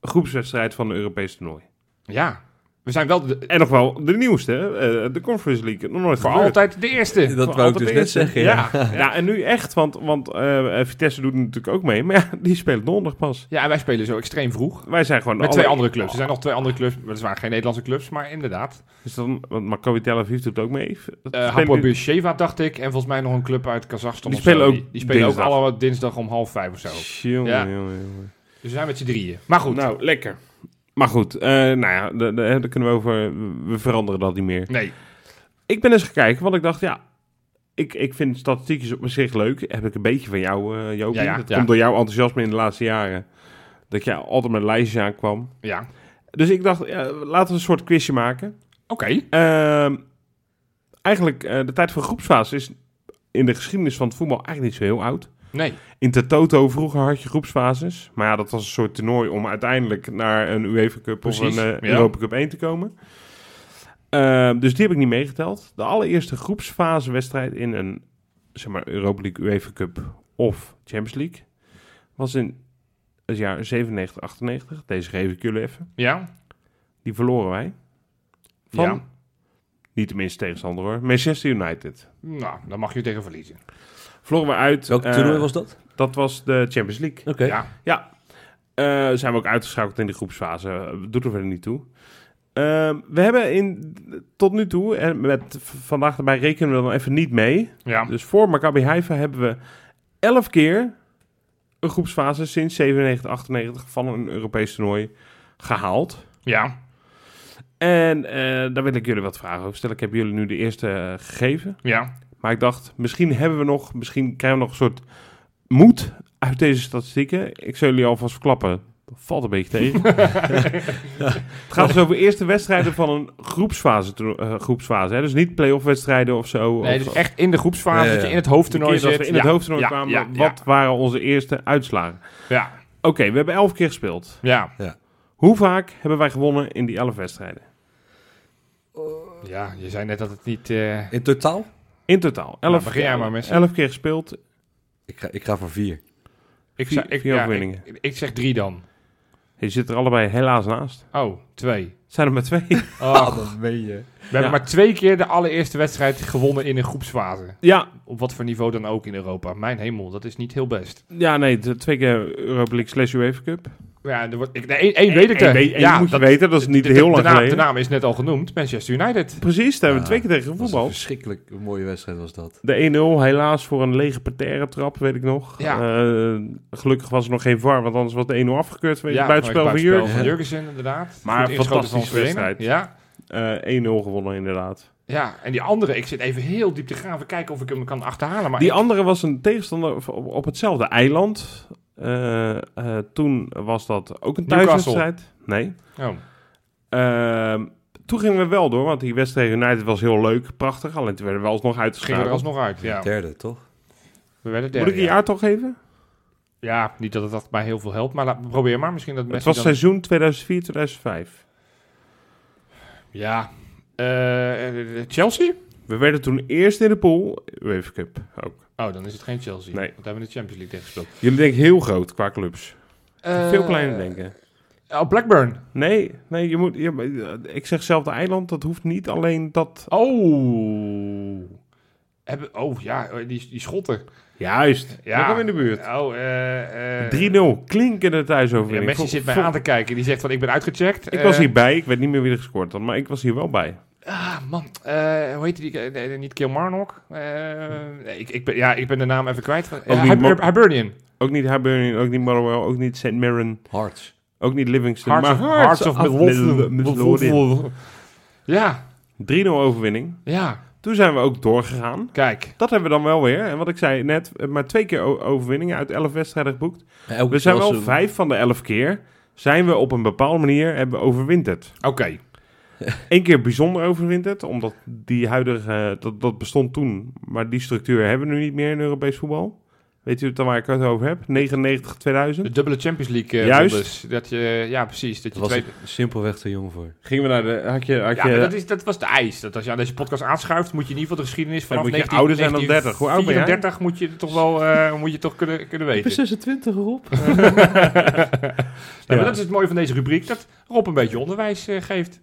S1: groepswedstrijd van de Europese toernooi.
S2: Ja, we zijn wel de,
S1: En nog wel de nieuwste, hè, eh, de Conference League. Nog nooit
S2: voor
S1: gebeurd.
S2: altijd de eerste.
S3: Dat
S1: Voor
S3: wou ik dus
S1: de
S3: net zeggen, ja.
S2: Ja.
S1: Ja, en nu echt, want, want eh, Vitesse doet het natuurlijk ook mee. Maar ja, die spelen donderdag pas.
S2: Ja, en wij spelen zo extreem vroeg.
S1: Wij zijn gewoon...
S2: Met
S1: alle-
S2: twee andere clubs. Er zijn nog twee andere clubs. Maar het waren geen Nederlandse clubs, maar inderdaad.
S1: Is dan, want Maccabi Tel Aviv doet ook mee. Dat
S2: Uh, Hapoel
S1: die-
S2: Beersheva, dacht ik. En volgens mij nog een club uit Kazachstan
S1: Die spelen ook
S2: Die, die spelen
S1: dinsdag.
S2: ook allemaal dinsdag om half vijf of zo.
S1: Jongen,
S2: Ja.
S1: jongen, jongen.
S2: Dus we zijn met z'n drieën. Maar goed.
S1: Nou, lekker. Maar goed, eh, nou ja, daar kunnen we over... We veranderen dat niet meer.
S2: Nee.
S1: Ik ben eens gaan kijken, want ik dacht, ja... Ik, ik vind statistiekjes op zich leuk. Heb ik een beetje van jou, Jopie.
S2: Ja, ja,
S1: dat
S2: ja.
S1: komt door jouw enthousiasme in de laatste jaren. Dat jij altijd met lijstjes aankwam.
S2: Ja.
S1: Dus ik dacht, ja, laten we een soort quizje maken.
S2: Oké.
S1: Ehm, eigenlijk, eh, de tijd van groepsfase is in de geschiedenis van het voetbal eigenlijk niet zo heel oud.
S2: Nee.
S1: In de Toto vroeger had je groepsfases. Maar ja, dat was een soort toernooi om uiteindelijk naar een UEFA Cup
S2: Precies,
S1: of een eh,
S2: ja.
S1: Europa Cup 1 te komen. Ehm, dus die heb ik niet meegeteld. De allereerste groepsfasewedstrijd in een zeg maar, Europa League, UEFA Cup of Champions League was in het jaar 97, 98. Deze geef ik jullie even.
S2: Ja.
S1: Die verloren wij. van,
S2: Ja.
S1: niet de minste tegenstander hoor, Manchester United.
S2: Nou, dan mag je tegen verliezen.
S1: Vlogen we uit.
S3: Welk
S1: eh,
S3: toernooi was dat?
S1: Dat was de Champions League.
S3: Oké.
S2: Ja.
S1: Ja, Eh, zijn we ook uitgeschakeld in de groepsfase. Doet er verder niet toe. Ehm, we hebben in, tot nu toe, en met vandaag erbij rekenen we dan even niet mee.
S2: Ja.
S1: Dus voor Maccabi Haifa hebben we elf keer een groepsfase sinds 97, 98 van een Europees toernooi gehaald.
S2: Ja.
S1: En eh, daar wil ik jullie wat vragen over stellen. Ik heb jullie nu de eerste gegeven.
S2: Ja.
S1: Maar ik dacht, misschien hebben we nog, misschien krijgen we nog een soort moed uit deze statistieken. Ik zal jullie alvast verklappen. Dat valt een beetje tegen. het gaat dus over eerste wedstrijden van een groepsfase. eh, groepsfase hè? Dus niet play-off wedstrijden of zo.
S2: Nee,
S1: of,
S2: dus echt in de groepsfase,
S3: Ja, ja.
S2: dat je in het hoofdtoernooi
S1: dat
S2: zit.
S1: we in
S2: ja.
S1: het hoofdtoernooi
S2: ja,
S1: kwamen.
S2: Ja,
S1: Wat waren onze eerste uitslagen?
S2: Ja.
S1: Oké, we hebben elf keer gespeeld.
S2: Ja.
S1: Hoe vaak hebben wij gewonnen in die elf wedstrijden?
S2: ja, je zei net dat het niet... eh,
S3: In totaal?
S1: In totaal. Elf,
S2: Nou, begin jij maar, Messi.
S1: elf keer gespeeld.
S3: Ik ga, ik ga voor vier.
S2: ik,
S1: Vier-
S2: zeg, ik,
S1: vier
S2: ja,
S1: overwinningen.
S2: ik, ik zeg drie dan.
S1: Je zit er allebei helaas naast.
S2: Oh, twee.
S1: Zijn er maar twee.
S2: Oh,
S3: dat meen je.
S2: we hebben maar twee keer de allereerste wedstrijd gewonnen in een groepsfase.
S1: ja,
S2: Op wat voor niveau dan ook in Europa. Mijn hemel, dat is niet heel best.
S1: Ja, nee, twee keer Europa League slash UEFA Cup.
S2: Ja, er wordt, ik, nee, één, weet ik er. ja,
S1: moet je
S2: dat-
S1: weten, dat is niet
S2: de,
S1: heel
S2: de
S1: lang
S2: naam,
S1: geleden.
S2: De naam is net al genoemd, Manchester United.
S1: Precies, daar hebben we twee keer tegen
S3: een verschrikkelijk mooie wedstrijd was dat.
S1: De 1-0 helaas voor een lege parterre trap, weet ik nog.
S2: Ja.
S1: Eh, gelukkig was er nog geen VAR, want anders was de 1-0 afgekeurd. Weet je,
S2: Ja,
S1: buitenspel van Jurgen.
S2: van Jurgensen, inderdaad.
S1: Maar
S2: ingeschoten
S1: fantastische wedstrijd.
S2: Ja,
S1: Eh 1-0 gewonnen inderdaad.
S2: ja, en die andere, ik zit even heel diep te graven, kijken of ik hem kan achterhalen. Maar
S1: Die
S2: ik-
S1: andere was een tegenstander op, op hetzelfde eiland. Eh, eh, toen was dat ook een thuiswedstrijd. Nee.
S2: oh,
S1: Ehm, toen gingen we wel door, want die wedstrijd United was heel leuk, prachtig. Alleen toen werden we alsnog
S2: gingen we er alsnog uit. Ja.
S3: Derde, toch?
S2: We werden
S1: Moet
S2: derde.
S1: ik een
S2: ja.
S1: jaar toch geven?
S2: Ja, niet dat het dat mij heel veel helpt, maar laat, probeer maar. Misschien dat
S1: Het was
S2: dan...
S1: seizoen 2004-2005.
S2: Ja. Eh, Chelsea?
S1: We werden toen eerst in de pool, UEFA Cup ook.
S2: Oh, dan is het geen Chelsea.
S1: Nee.
S2: Want daar hebben we de Champions League tegen gespeeld.
S1: Jullie denken heel groot qua clubs. Veel
S2: Eh,
S1: kleiner denken.
S2: Oh, Blackburn.
S1: Nee, nee je moet, je, ik zeg zelfde eiland, dat hoeft niet alleen dat...
S2: Oh. Hebben, oh, ja, die, die schotten.
S1: Juist,
S2: Ja.
S1: ja. in de buurt.
S2: Oh, eh... eh
S1: 3-0, klinkende
S2: ja,
S1: thuisoverwinning.
S2: Messi
S1: Vol-
S2: zit mij aan te kijken. Die zegt van, ik ben uitgecheckt.
S1: Ik was
S2: Eh,
S1: hierbij, ik weet niet meer wie er gescoord had, maar ik was hier wel bij.
S2: Ah, man. Eh, hoe heet die? eh, nee, niet Kilmarnock. Eh, nee, ik, ik, ben, ja, ik ben de naam even kwijt.
S1: Ook
S2: Uh, Hibernian.
S1: Ook niet Hibernian, ook niet Motherwell, ook niet St. Mirren,
S3: Hearts.
S1: ook niet Livingston.
S2: Hearts of,
S1: maar
S2: Hearts of. Midlothian. Ja,
S1: 3-0 overwinning.
S2: ja.
S1: Toen zijn we ook doorgegaan.
S2: Kijk.
S1: Dat hebben we dan wel weer. En wat ik zei net, eh, maar twee keer overwinningen uit 11 wedstrijden geboekt.
S3: Elke
S1: We zijn wel vijf van de elf keer. Zijn we op een bepaalde manier hebben we overwinterd.
S2: Oké.
S1: Eén keer bijzonder overwinterd, omdat die huidige, dat, dat bestond toen, maar die structuur hebben we nu niet meer in Europees voetbal. Weet u dan waar ik het over heb? 99, 2000.
S2: De dubbele Champions League uh,
S1: Juist.
S2: rondes. Dat je, ja, precies. Dat je
S3: was
S2: twee...
S3: ik simpelweg te jong voor.
S1: Gingen we naar de, had je, had
S2: Ja,
S1: je,
S2: dat, is, dat was de eis. Dat als je aan deze podcast aanschuift, moet je in ieder geval de geschiedenis vanaf
S1: moet je
S2: 19,
S1: ouder zijn dan 30. Hoe oud ben jij?
S2: 34 moet je toch wel eh, moet je toch kunnen, kunnen weten.
S3: 26 erop.
S2: Ja, maar dat is het mooie van deze rubriek, dat Rob een beetje onderwijs eh, geeft.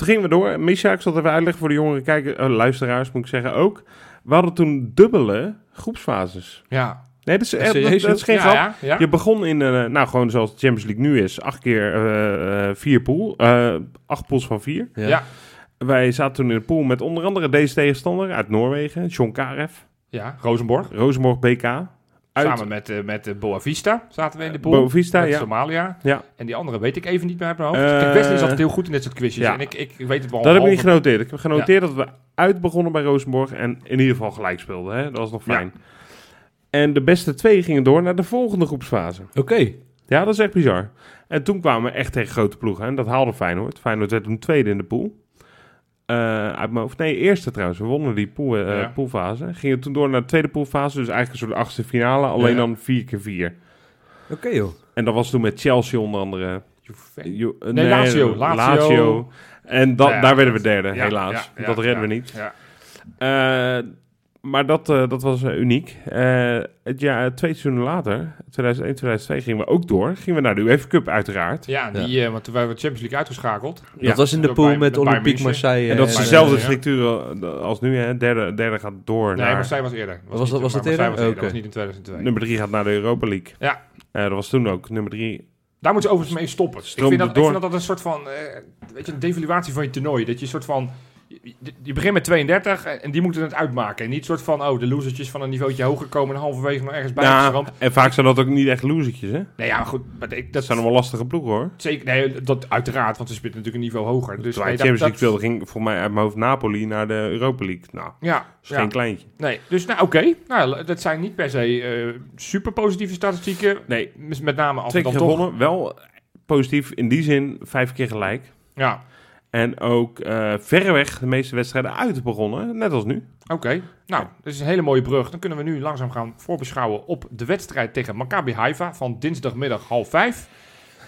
S1: Toen gingen we door. Misha, ik zal het even uitleggen voor de jongere kijkers, eh, luisteraars moet ik zeggen ook. We hadden toen dubbele groepsfases.
S2: Ja.
S1: Nee, dat is, echt, dat,
S3: Serieus,
S1: dat is geen
S2: ja,
S1: grap.
S2: ja, ja.
S1: Je begon in, eh, nou gewoon zoals de Champions League nu is, acht keer eh, eh, vier pool, eh, acht pools van vier.
S3: Ja.
S2: Ja.
S1: Wij zaten toen in de pool met onder andere deze tegenstander uit Noorwegen, John Karev,
S2: Ja, Rosenborg.
S1: Rosenborg BK. Uit
S2: Samen met, eh met eh, Boavista zaten we in de pool.
S1: Boavista, ja.
S2: Somalia.
S1: Ja.
S2: En die andere weet ik even niet meer uit mijn hoofd.
S1: Eh,
S2: Kijk, Wesley is altijd heel goed in dit soort quizjes.
S1: ja.
S2: En ik, ik weet het wel.
S1: Dat heb ik niet genoteerd. Ik heb genoteerd dat we uit begonnen bij Rosenborg en in ieder geval gelijk speelden. Hè? Dat was nog
S2: Ja.
S1: fijn. En de beste twee gingen door naar de volgende groepsfase.
S3: Oké.
S1: Ja, dat is echt bizar. En toen kwamen we echt tegen grote ploegen. En dat haalde Feyenoord. Feyenoord werd toen tweede in de pool. Eh, uit mijn hoofd. Nee, eerste trouwens. We wonnen die pool, eh,
S2: Ja.
S1: poolfase. Gingen toen door naar de tweede poolfase. Dus eigenlijk een soort achtste finale. Alleen
S3: Ja.
S1: dan vier keer vier.
S3: Oké joh.
S1: En dat was toen met Chelsea onder andere. Ju- eh,
S2: Nee, Lazio. Lazio.
S1: En dat,
S2: Ja,
S1: daar werden we derde,
S2: Ja,
S1: helaas.
S2: ja, ja,
S1: dat redden
S2: ja,
S1: we niet.
S2: Ja.
S1: Eh, maar dat, eh, dat was eh, uniek. Eh, het jaar, twee seizoenen later, 2001, 2002, gingen we ook door. Gingen we naar de UEFA Cup uiteraard.
S2: Ja, die, eh, want toen waren we Champions League uitgeschakeld.
S1: Ja.
S3: Dat was in de pool met Olympique. Marseille.
S1: En dat is dezelfde
S2: de- ja.
S1: structuur als nu. Hè. Derde, derde gaat door
S2: Nee,
S1: naar...
S2: Marseille was eerder.
S3: Was dat-
S2: niet-
S3: was dat
S2: maar
S3: eerder?
S2: Was
S3: Oké.
S2: was niet in 2002.
S1: Nummer drie gaat naar de Europa League.
S2: Ja.
S1: Eh, dat was toen ook. Nummer drie.
S2: Daar moeten ze overigens mee stoppen. Ik vind, dat, ik vind dat dat een soort van, eh, weet je, een devaluatie van je toernooi. Dat je een soort van, je, je begint met 32 en die moeten het uitmaken. En niet soort van, oh, de losertjes van een niveautje hoger komen en halverwege nog ergens bij
S1: Ja,
S2: geramd.
S1: en vaak zijn dat ook niet echt losertjes, hè?
S2: Nee, ja, goed. Maar ik,
S1: Dat zijn allemaal lastige ploegen, hoor.
S2: zeker, nee, dat uiteraard, want ze spelen natuurlijk een niveau hoger. Dus nee,
S1: Champions League speelde, ging volgens mij uit mijn hoofd Napoli naar de Europa League. Nou,
S2: Ja,
S1: is
S2: ja.
S1: geen kleintje.
S2: Nee, dus nou oké. Nou, dat zijn niet per se eh, super positieve statistieken.
S1: Nee,
S2: Met name als
S1: twee
S2: we dan toch...
S1: gewonnen. Wel positief in die zin, vijf keer gelijk.
S2: Ja,
S1: En ook eh, verreweg de meeste wedstrijden uit begonnen, net als nu.
S2: oké. Nou, dat is een hele mooie brug. Dan kunnen we nu langzaam gaan voorbeschouwen op de wedstrijd tegen Maccabi Haifa van dinsdagmiddag half vijf.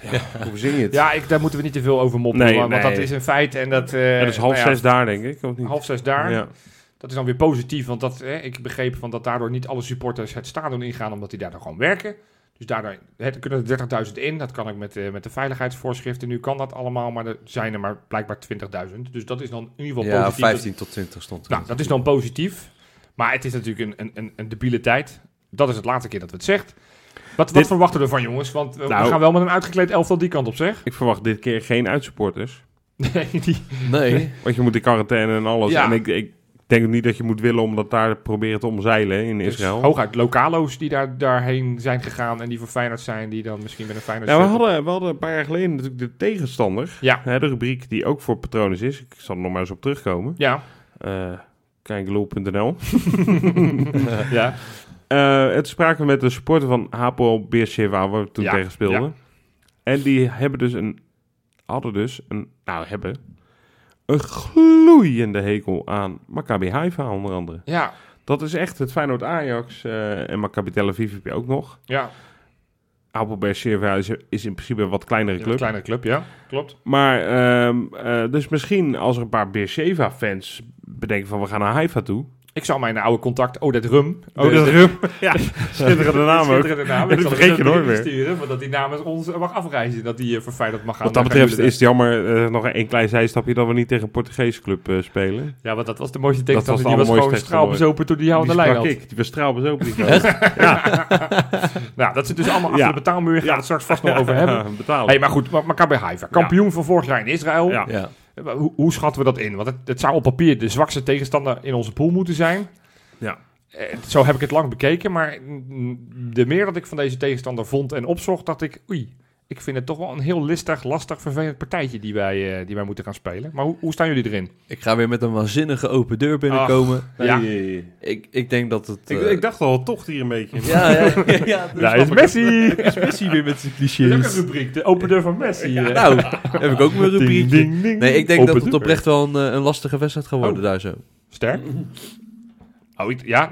S1: Hoe zing je het?
S2: Ja, ik, daar moeten we niet te veel over mopperen,
S1: Nee,
S2: want
S1: nee.
S2: dat is een feit. En dat, eh,
S1: dat is half
S2: nou ja,
S1: zes daar, denk ik. Of niet?
S2: Half zes daar.
S1: Ja.
S2: Dat is dan weer positief, want dat, eh, ik begreep van dat daardoor niet alle supporters het stadion ingaan, omdat die daar dan gewoon werken. Dus daardoor er kunnen er 30.000 in. Dat kan ik met, eh, met de veiligheidsvoorschriften. Nu kan dat allemaal, maar er zijn er maar blijkbaar 20.000. Dus dat is dan in ieder geval
S3: Ja,
S2: positief.
S3: 15 tot 20 stond er.
S2: Nou, dat is dan positief. Maar het is natuurlijk een, een, een, een debiele tijd. Dat is het laatste keer dat we het zegt. Wat, wat verwachten we ervan, jongens? Want we, we
S1: Nou-
S2: gaan wel met een uitgekleed elftal die kant op, zeg.
S1: Ik verwacht dit keer geen uitsupporters.
S2: Nee, die,
S3: Nee.
S1: Want je moet in quarantaine en alles.
S2: Ja.
S1: En ik, ik denk niet dat je moet willen om dat daar proberen te omzeilen in Israël.
S2: Dus hooguit lokalo's die daar, daarheen zijn gegaan en die voor Feyenoord zijn, die dan misschien met een Feyenoord
S1: Ja, we hadden, we hadden een paar jaar geleden natuurlijk de tegenstander.
S2: Ja,
S1: Hè, de rubriek die ook voor patronen is. Ik zal er nog maar eens op terugkomen.
S2: ja,
S1: Eh kijkloel.nl
S2: ja.
S1: Eh, Het spraken we met de supporter van Hapoel Beersheva, waar we toen
S2: Ja,
S1: tegen speelden. En die hebben dus een, hadden dus een, nou hebben, een gloeiende hekel aan Maccabi Haifa onder andere.
S2: Ja,
S1: Dat is echt het Feyenoord Ajax eh, en Maccabi Tel Aviv heb je ook nog.
S2: ja.
S1: Beersheva is, in principe een wat kleinere
S2: Een
S1: club.
S2: kleine club, ja. Klopt.
S1: Maar, ehm, eh, dus misschien als er een paar Beersheva-fans bedenken van we gaan naar Haifa toe.
S2: Ik zal mijn oude contact Odette Rum.
S1: Oh, dat is Rum. Ja, schitterende naam ook.
S2: Schitterende naam.
S1: Dat
S2: Ik zal
S1: vergeet je nooit meer.
S2: sturen, want dat hij namens ons mag afreizen. Dat hij eh, voor Feyenoord mag gaan.
S1: Wat dat betreft is het jammer, eh, nog een klein zijstapje, dat we niet tegen een Portugese club eh, spelen.
S2: Ja, want dat was de mooiste
S1: Dat
S2: tegenstander.
S1: was
S2: Die was gewoon straalbezopen toen hij jou aan de
S1: die
S2: lijn had.
S1: ik, die was straalbezopen. die gozer.
S2: Nou, dat zit dus allemaal achter
S1: Ja.
S2: de betaalmuur. Gaan we het straks vast nog over hebben.
S1: Ja, betalen.
S2: Hey, maar goed, Ma- Maccabi Haifa. Kampioen van vorig jaar in Israël.
S1: Ja.
S2: Hoe, hoe schatten we dat in? Want het, het zou op papier de zwakste tegenstander in onze pool moeten zijn.
S1: Ja.
S2: Eh, Zo heb ik het lang bekeken, maar de meer dat ik van deze tegenstander vond en opzocht, dacht ik, oei, ik vind het toch wel een heel listig, lastig, vervelend partijtje die wij, eh, die wij moeten gaan spelen. Maar hoe, hoe staan jullie erin?
S3: Ik ga weer met een waanzinnige open deur binnenkomen.
S2: Ja.
S3: Ik, ik denk dat het...
S1: Ik,
S3: eh,
S1: ik dacht al, toch hier een beetje.
S3: Ja, ja, ja.
S2: is. Messi!
S3: Is Messi weer met zijn
S2: Dat is ook een
S3: clichés.
S2: rubriek, de open deur van Messi.
S3: Nou, heb ik ook mijn rubriekje.
S2: Ding, ding, ding.
S3: Nee, ik denk
S2: Open
S3: dat het oprecht wel een, eh, een lastige wedstrijd gaat worden
S2: Oh.
S3: daar zo.
S2: Sterk. Oh, ik- ja,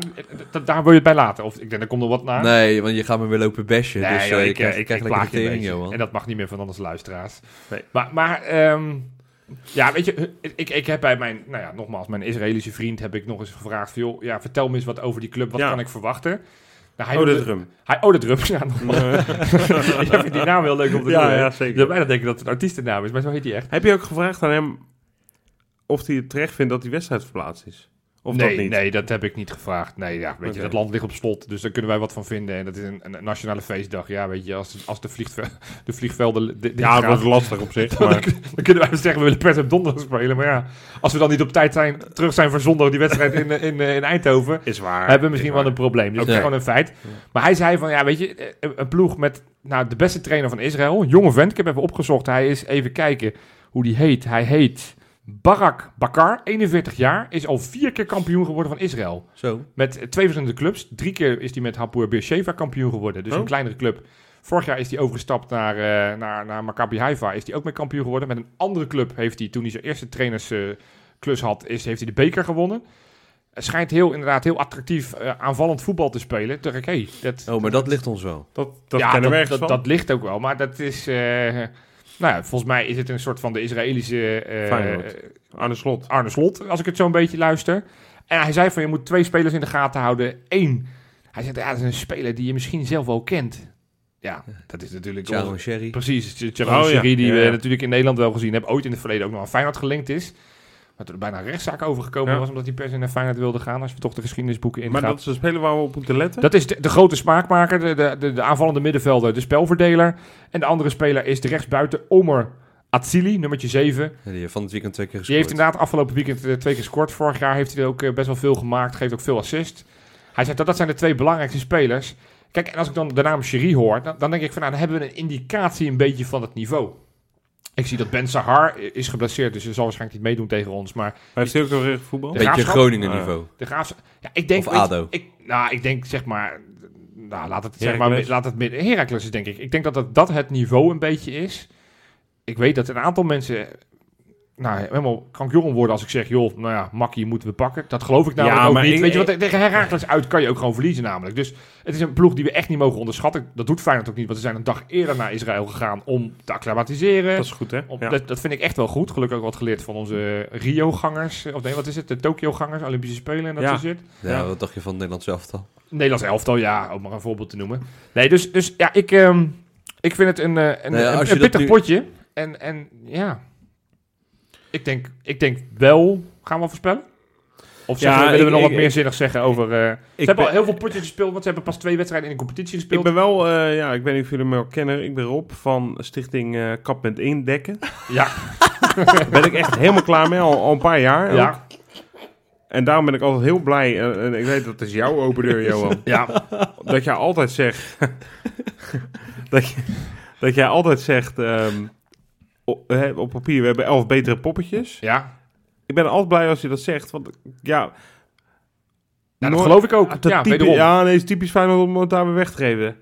S2: daar wil je het bij laten. Of ik denk, er komt nog wat na.
S3: Nee, want je gaat me weer lopen bashen.
S2: Nee,
S3: dus
S2: joh,
S3: eh,
S2: ik,
S3: krijgt,
S2: ik, ik,
S3: krijgt
S2: ik
S3: lekker de tering. Johan.
S2: En dat mag niet meer van onze luisteraars.
S1: Nee.
S2: Maar, maar ehm, ja, weet je, ik, ik heb bij mijn, nou ja, nogmaals, mijn Israëlische vriend heb ik nog eens gevraagd, van, joh, ja, vertel me eens wat over die club, wat
S1: Ja.
S2: kan ik verwachten? Nou, hij
S1: Oh, dat
S2: wilde-
S1: is Rum.
S2: Hij, oh, de drum. Ja, nogmaals. Jij vindt die naam heel leuk om te
S1: Ja,
S2: doen.
S1: ja,
S2: Je
S1: zeker.
S2: zou bijna denken dat het een artiestennaam is, maar zo heet hij echt.
S1: Heb je ook gevraagd aan hem of hij het terecht vindt dat die wedstrijd verplaatst is? Of
S2: nee,
S1: dat niet?
S2: nee, dat heb ik niet gevraagd. Nee, ja, weet je, dat land ligt op slot, dus daar kunnen wij wat van vinden. En dat is een, een nationale feestdag. Ja, weet je, als, als de, vliegve de vliegvelden...
S1: Ja, dat is lastig op zich.
S2: dan,
S1: Maar
S2: dan kunnen wij zeggen, we willen per op donderdag spelen. Maar ja, als we dan niet op tijd zijn, terug zijn voor zondag die wedstrijd in, eh, in, eh, in Eindhoven...
S1: is waar.
S2: hebben we misschien
S1: is
S2: wel een probleem. Dus dat is
S3: Oké.
S2: gewoon een feit. Maar hij zei van, ja, weet je, eh, een, een ploeg met nou, de beste trainer van Israël. Een jonge vent, ik heb even opgezocht. Hij is, even kijken hoe die heet. Hij heet Barak Bakar, 41 jaar. Is al vier keer kampioen geworden van Israël.
S3: Zo.
S2: Met eh, twee verschillende clubs. Drie keer is hij met Hapoel Beersheva kampioen geworden. Dus
S1: Oh.
S2: een kleinere club. Vorig jaar is hij overgestapt naar, eh, naar, naar Maccabi Haifa. Is hij ook mee kampioen geworden. Met een andere club heeft hij, toen hij zijn eerste trainersklus had, is, heeft hij de beker gewonnen. Het schijnt heel, inderdaad heel attractief eh, aanvallend voetbal te spelen. Toen dacht ik, hey, dat,
S3: Oh, maar dat ligt ons wel.
S1: Dat, dat
S2: ja,
S1: kennen we
S2: dat,
S1: ergens
S2: dat,
S1: van.
S2: dat ligt ook wel. Maar dat is... nou ja, volgens mij is het een soort van de Israëlische... eh,
S1: Feyenoord. Arne Slot.
S2: Arne Slot, als ik het zo een beetje luister. En hij zei van, je moet twee spelers in de gaten houden. Eén, hij zegt, ja, dat is een speler die je misschien zelf wel kent. Ja, dat is natuurlijk...
S3: Sharon Sherry.
S2: Precies, Tjeroen
S1: Oh, ja.
S2: Sherry, die
S1: Ja,
S2: we
S1: ja.
S2: natuurlijk in Nederland wel gezien hebben. Ooit in het verleden ook nog aan Feyenoord gelinkt is. Toen er bijna een rechtszaak overgekomen
S1: Ja.
S2: was, omdat hij per se naar Feyenoord wilde gaan. Als we toch de geschiedenisboeken ingaan.
S1: Maar dat is een speler waar we op moeten letten.
S2: Dat is de, de grote smaakmaker, de, de, de, de aanvallende middenvelder, de spelverdeler. En de andere speler is de rechtsbuiten Omer Atsili, nummertje 7.
S3: Ja, die heeft van het weekend twee keer
S2: Die
S3: gescoord.
S2: heeft inderdaad afgelopen weekend eh, twee keer gescoord. Vorig jaar heeft hij er ook eh, best wel veel gemaakt, geeft ook veel assist. Hij zegt dat dat zijn de twee belangrijkste spelers. Kijk, en als ik dan de naam Cherie hoor, dan, dan denk ik van nou, dan hebben we een indicatie een beetje van het niveau. Ik zie dat Ben Sahar is geblesseerd, dus hij zal waarschijnlijk niet meedoen tegen ons. Maar
S1: Hij heeft ook alweer voetbal.
S2: De
S3: Beetje? Groningen niveau.
S2: de Graafs... Ja, ik denk...
S3: Of ADO.
S2: Ik, nou, ik denk zeg maar... Nou, laat het, zeg maar, laat het midden... Heracles is denk ik. Ik denk dat, dat dat het niveau een beetje is. Ik weet dat een aantal mensen... Nou, helemaal kampioen worden als ik zeg... joh, nou ja, makkie moeten we pakken. Dat geloof ik namelijk
S1: Ja,
S2: ook
S1: maar
S2: niet.
S1: ik-
S2: weet je wat, tegen Heracles uit kan je ook gewoon verliezen namelijk. Dus het is een ploeg die we echt niet mogen onderschatten. Dat doet Feyenoord ook niet, want ze zijn een dag eerder naar Israël gegaan... om te acclimatiseren.
S1: Dat is goed, hè?
S2: Op-
S1: Ja.
S2: dat, dat vind ik echt wel goed. Gelukkig ook wat geleerd van onze Rio-gangers. Of nee, wat is het? De Tokyo-gangers, Olympische Spelen en dat
S1: Ja.
S2: soort shit.
S3: Ja,
S1: Ja.
S3: wat dacht je van Nederland zelf dan?
S2: Nederlands elftal, ja, om maar een voorbeeld te noemen. Nee, dus, dus ja, ik, ehm, ik vind het een, eh, een,
S3: Nou
S2: een, pittig
S3: nu-
S2: potje. En, en ja, ik denk, ik denk wel, gaan we voorspellen? Of
S1: Ja,
S2: we, willen we
S1: ik-
S2: nog wat
S1: ik-
S2: meer zinnig zeggen over... eh, ze
S1: Ik
S2: hebben
S1: ben-
S2: al heel veel potjes gespeeld, want ze hebben pas twee wedstrijden in de competitie
S1: Ik
S2: gespeeld.
S1: ben wel, eh, ja, ik weet niet of jullie me al kennen. Ik ben Rob van stichting eh Kap met Indekken.
S2: Ja,
S1: Daar ben ik echt helemaal klaar mee, al, al een paar jaar. ook.
S2: ja,
S1: En daarom ben ik altijd heel blij. en ik weet dat is jouw open deur, Johan.
S2: ja,
S1: dat jij altijd zegt... dat, je, dat jij altijd zegt... ehm, op, op papier, we hebben elf betere poppetjes.
S2: ja.
S1: Ik ben altijd blij als je dat zegt. Want ja,
S2: Nou, dat geloof ik ook.
S1: dat
S2: ja,
S1: typisch- ja, nee, het is typisch fijn om het daar weer weg te geven.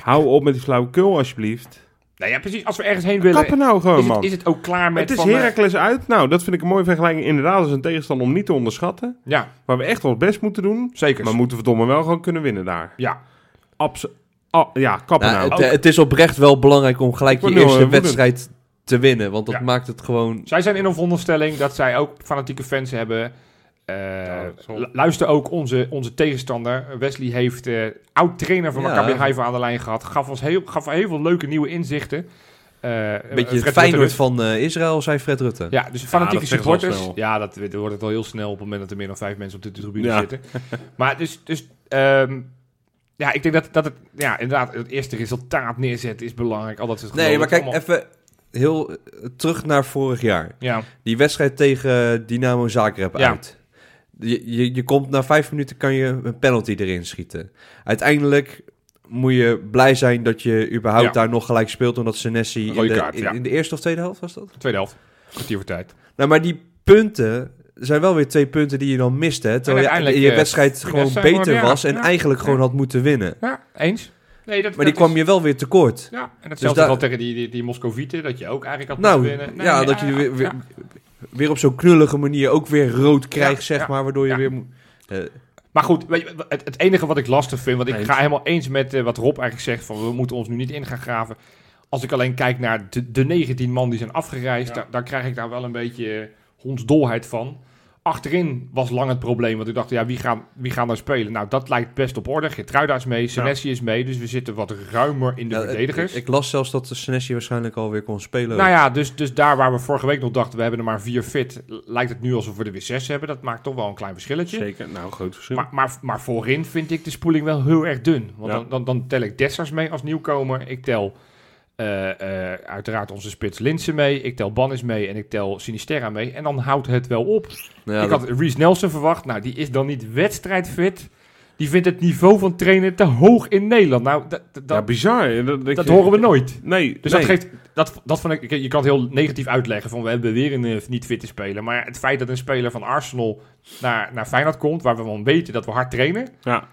S1: Hou op met die flauwekul, alsjeblieft.
S2: Nou ja, precies. Als we ergens heen willen,
S1: Kappen nou gewoon,
S2: is
S1: man.
S2: het, is het ook klaar met...
S1: het is
S2: eh,
S1: Heracles uit. Nou, dat vind ik een mooie vergelijking. Inderdaad, als een tegenstander om niet te onderschatten.
S2: ja,
S1: Waar we echt ons best moeten doen.
S2: zeker.
S1: Maar moeten we verdomme wel gewoon kunnen winnen daar.
S2: ja,
S1: Abs ah, ja, kappen
S3: Nou,
S1: nou.
S3: het, het is oprecht wel belangrijk om gelijk je eerste wedstrijd te winnen. Want dat
S2: Ja.
S3: maakt het gewoon...
S2: zij zijn in een veronderstelling dat zij ook fanatieke fans hebben. Eh,
S1: Ja,
S2: luister ook onze, onze tegenstander. Wesley heeft eh oud-trainer van
S3: Ja.
S2: Maccabi Haifa aan de lijn gehad. Gaf ons heel, gaf heel veel leuke nieuwe inzichten. Eh,
S3: Een beetje
S2: Fred
S3: het Feyenoord van eh, Israël, zei Fred Rutte.
S2: Ja, dus fanatieke supporters. Ja, dat, dat wordt het al heel snel op het moment dat er meer dan vijf mensen op de tribune
S1: Ja.
S2: zitten. Maar dus, dus ehm, ja, ik denk dat, dat het, ja, inderdaad, het eerste resultaat neerzetten is belangrijk. Al dat soort
S3: Nee, maar kijk,
S2: allemaal-
S3: even heel eh, terug naar vorig jaar.
S2: Ja,
S3: Die wedstrijd tegen Dynamo Zagreb
S2: Ja.
S3: uit. Je, je, je komt na vijf minuten kan je een penalty erin schieten. Uiteindelijk moet je blij zijn dat je überhaupt
S2: Ja.
S3: daar nog gelijk speelt... omdat Senesi in de,
S2: kaart,
S3: in,
S2: ja.
S3: in de eerste of tweede helft was dat?
S2: tweede helft. Kwartier voor tijd.
S3: Nou, maar die punten zijn wel weer twee punten die je dan mist, hè? Terwijl je, je
S2: eh,
S3: wedstrijd gewoon beter was... en
S2: ja,
S3: eigenlijk gewoon had moeten winnen.
S2: Ja, eens. Nee, dat,
S3: Maar die kwam je wel weer tekort.
S2: Ja, en hetzelfde
S3: Dus
S2: wel tegen die, die, die Moscovieten, dat je ook eigenlijk had
S3: Nou,
S2: moeten winnen. Nee,
S3: ja, dat je weer, weer,
S2: ja.
S3: weer op zo'n knullige manier ook weer rood krijgt,
S2: Ja,
S3: zeg
S2: ja,
S3: maar, waardoor je
S2: ja.
S3: weer moet... eh,
S2: Maar goed, weet je, het, het enige wat ik lastig vind, want ik
S1: Eens.
S2: ga helemaal eens met eh, wat Rob eigenlijk zegt, van we moeten ons nu niet in gaan graven. Als ik alleen kijk naar de, de 19 man die zijn afgereisd, daar krijg ik daar wel een beetje eh, hondsdolheid van. Achterin was lang het probleem, want ik dacht, ja, wie gaan, wie gaan daar spelen? Nou, dat lijkt best op orde. Gertruida is mee, Senesi is mee, dus we zitten wat ruimer in de
S3: ja,
S2: verdedigers.
S3: Ik, ik las zelfs dat Senesi waarschijnlijk alweer kon spelen.
S2: Nou ja, dus, dus daar waar we vorige week nog dachten, we hebben er maar vier fit, lijkt het nu alsof we er weer zes hebben. Dat maakt toch wel een klein verschilletje.
S1: Zeker, nou, groot verschil.
S2: Maar, maar, maar voorin vind ik de spoeling wel heel erg dun. Want
S1: Ja.
S2: dan, dan, dan tel ik Dessers mee als nieuwkomer. Ik tel eh, eh, uiteraard onze spits Linsen mee. Ik tel Bannis mee en ik tel Sinisterra mee. En dan houdt het wel op.
S3: Ja,
S2: ik
S3: dat-
S2: had Reece Nelson verwacht. Nou, die is dan niet wedstrijdfit. Die vindt het niveau van trainen te hoog in Nederland. Nou, dat, dat,
S1: ja, bizar. Dat,
S2: dat horen we nooit.
S1: Nee,
S2: Dus
S1: nee.
S2: dat geeft, dat, dat vond ik, je kan het heel negatief uitleggen van we hebben weer een eh, niet fitte speler. Maar het feit dat een speler van Arsenal naar, naar Feyenoord komt, waar we van weten dat we hard trainen.
S1: Ja,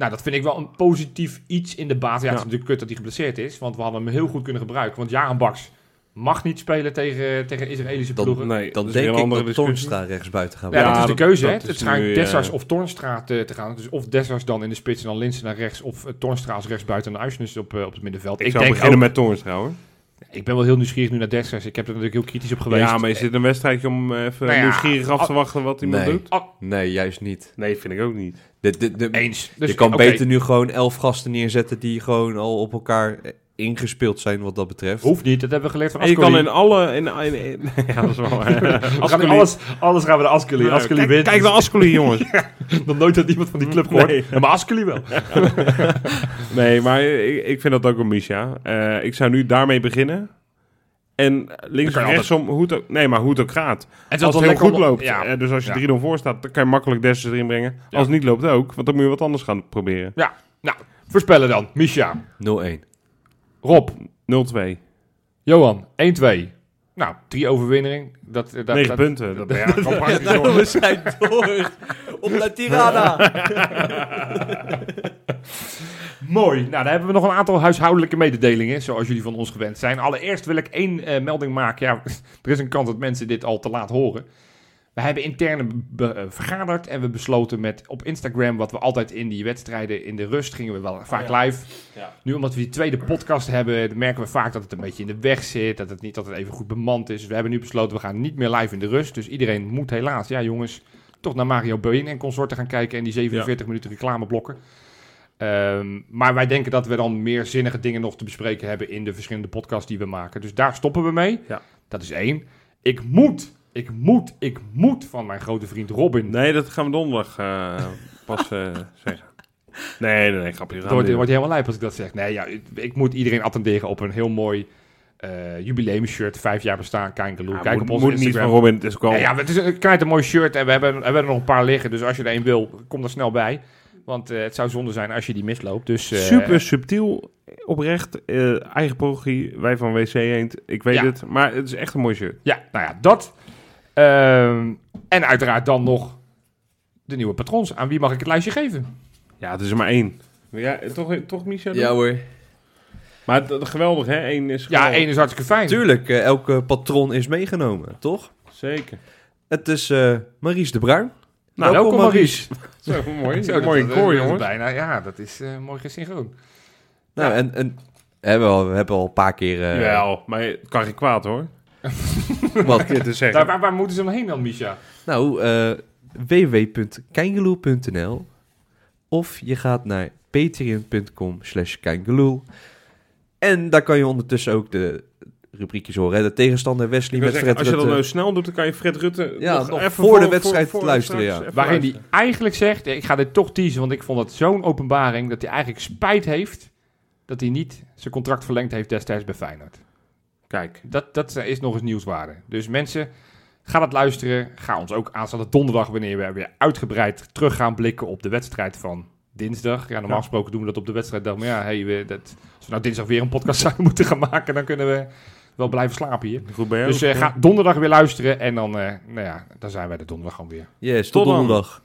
S2: Nou, dat vind ik wel een positief iets in de basis. Ja, het is natuurlijk kut dat hij geblesseerd is, want we hadden hem heel goed kunnen gebruiken. Want Jaan Baks mag niet spelen tegen, tegen Israëlische
S3: Dan-
S2: ploegen.
S1: nee.
S3: dan denk ik
S1: andere
S3: dat
S1: discussie.
S3: Toornstra rechts buiten gaan
S2: Ja,
S1: Ja,
S2: dat is de
S1: dat-
S2: keuze. hè. Het
S1: is
S2: schijnt
S1: nu,
S2: Dessers
S1: eh,
S2: of Tornstra te, te gaan. Dus of Dessers dan in de spits en dan Linsen naar rechts. Of uh, Tornstra als rechtsbuiten en Uisnes op, eh, op het middenveld.
S1: Ik,
S2: Ik,
S1: zou
S2: denk
S1: beginnen
S2: ook,
S1: met Toornstra, hoor.
S2: Ik ben wel heel nieuwsgierig nu naar Dexter. Ik heb er natuurlijk heel kritisch op geweest.
S1: Ja, maar is dit een wedstrijdje om eh, even
S2: Nou ja,
S1: nieuwsgierig af te
S2: al-
S1: wachten wat iemand
S3: Nee.
S1: doet?
S3: Nee, juist niet.
S1: Nee, vind ik ook niet.
S3: De, de, de,
S2: Eens. Dus,
S3: je kan
S2: oké.
S3: beter nu gewoon elf gasten neerzetten die gewoon al op elkaar eh, ingespeeld zijn wat dat betreft.
S2: Hoeft niet, dat hebben we geleerd van
S1: En je
S2: Ascoli.
S1: kan in alle... In, in, in- ja, dat is wel...
S2: Alles, alles gaan we de Ascoli.
S1: Nou,
S2: Ascoli
S1: kijk,
S2: wint.
S1: kijk naar Ascoli, jongens.
S2: Nog nooit had iemand van die club gehoord.
S1: Nee.
S2: Ja, maar Ascoli wel.
S1: Nee, maar ik, ik vind dat ook een misja. Eh, ik zou nu daarmee beginnen. En links en rechtsom, hoe het ook, nee, maar hoe het ook gaat.
S2: Het
S1: Als het heel goed loopt,
S2: Ja,
S1: eh, dus als je
S2: Ja.
S1: 3-0 voor staat, dan kan je makkelijk Dessers erin brengen.
S2: Ja.
S1: Als het niet loopt ook, want dan moet je wat anders gaan proberen.
S2: voorspellen dan. Misha,
S3: 0-1.
S2: Rob,
S1: 0-2.
S2: Johan, 1-2. Nou, drie overwinningen. Dat, dat,
S1: 9
S2: dat-
S1: punten. Dat, ja, dat kan praktisch door.
S3: we zijn door. Op La Tirana.
S2: Mooi. Nou, dan hebben we nog een aantal huishoudelijke mededelingen, zoals jullie van ons gewend zijn. Allereerst wil ik één eh, melding maken. Ja, er is een kans dat mensen dit al te laat horen. We hebben intern eh, vergaderd en we besloten met op Instagram, wat we altijd in die wedstrijden in de rust gingen we wel vaak live.
S1: Ja.
S2: Nu omdat we die tweede podcast hebben, merken we vaak dat het een beetje in de weg zit, dat het niet altijd even goed bemand is. Dus we hebben nu besloten, we gaan niet meer live in de rust. Dus iedereen moet helaas, ja jongens, toch naar Mario Been en consorten gaan kijken en die 47 minuten reclameblokken. Ehm, maar wij denken dat we dan meer zinnige dingen nog te bespreken hebben in de verschillende podcasts die we maken. Dus daar stoppen we mee.
S1: Ja.
S2: Dat is één. Ik moet, ik moet, ik moet van mijn grote vriend Robin.
S1: Nee, dat gaan we donderdag eh, pas eh, zeggen. Nee, nee, nee, grapje.
S2: Het wordt, wordt helemaal lijp als ik dat zeg. Nee, ja, ik, ik moet iedereen attenderen op een heel mooi eh jubileumshirt. Vijf jaar bestaan, Kangaloo.
S1: Ja,
S2: Kijk
S1: moet,
S2: op onze
S1: moet niet van Robin, het is ook wel...
S2: Ja, ja, het is een een mooi shirt en we hebben, we hebben er nog een paar liggen. Dus als je er een wil, kom er snel bij. Want het zou zonde zijn als je die misloopt. Dus,
S1: Super subtiel, oprecht, eh, eigen parochie, wij van WC Eend, ik weet
S2: Ja.
S1: het. Maar het is echt een mooi shirt.
S2: Ja, nou ja, dat. Ehm, en uiteraard dan nog de nieuwe patrons. Aan wie mag ik het lijstje geven?
S1: Ja, het is er maar één. Ja, toch, toch Micha?
S3: Ja hoor.
S1: Maar het, geweldig, hè? Eén is
S2: Ja,
S1: geweldig.
S2: één is hartstikke fijn.
S3: Tuurlijk, eh, elke patron is meegenomen, toch?
S1: Zeker.
S3: Het is eh Maries de Bruin.
S2: Nou, welkom, Maurice.
S1: Zo, mooi.
S2: Zo,
S1: Mooie
S2: dat-
S1: koor, jongens.
S2: Bijna, ja, dat is eh, mooi gesynchroon.
S3: Nou,
S2: Ja.
S3: en, en we, hebben al, we hebben al een paar keer... eh,
S1: Jawel, maar het kan geen kwaad, hoor.
S3: wat,
S1: te
S2: Daar, waar, waar moeten ze dan heen dan, Misha?
S3: Nou, eh www.kangaloo.nl of je gaat naar patreon.com slash. En daar kan je ondertussen ook de rubriekjes horen. Hè? De tegenstander Wesley met
S1: zeggen,
S3: Fred
S1: als je dat nou snel doet, dan kan je Fred Rutte
S3: Ja,
S1: nog,
S3: nog
S1: even
S3: voor de wedstrijd luisteren, ja.
S2: Waarin hij eigenlijk zegt, ik ga dit toch teasen, want ik vond het zo'n openbaring, dat hij eigenlijk spijt heeft dat hij niet zijn contract verlengd heeft destijds bij Feyenoord.
S1: Kijk,
S2: Dat, dat is nog eens nieuwswaarde. Dus mensen, ga dat luisteren. Ga ons ook aanstaande donderdag, wanneer we weer uitgebreid terug gaan blikken op de wedstrijd van dinsdag. Ja, normaal gesproken doen we dat op de wedstrijddag. Maar ja, hey, we, dat, als we nou dinsdag weer een podcast zouden moeten gaan maken, dan kunnen we wel blijven slapen hier.
S1: goed bij jou.
S2: Dus eh, ga donderdag weer luisteren en dan, eh, nou ja, dan zijn wij de donderdag gewoon weer.
S3: Yes, tot
S1: Tot
S3: donderdag.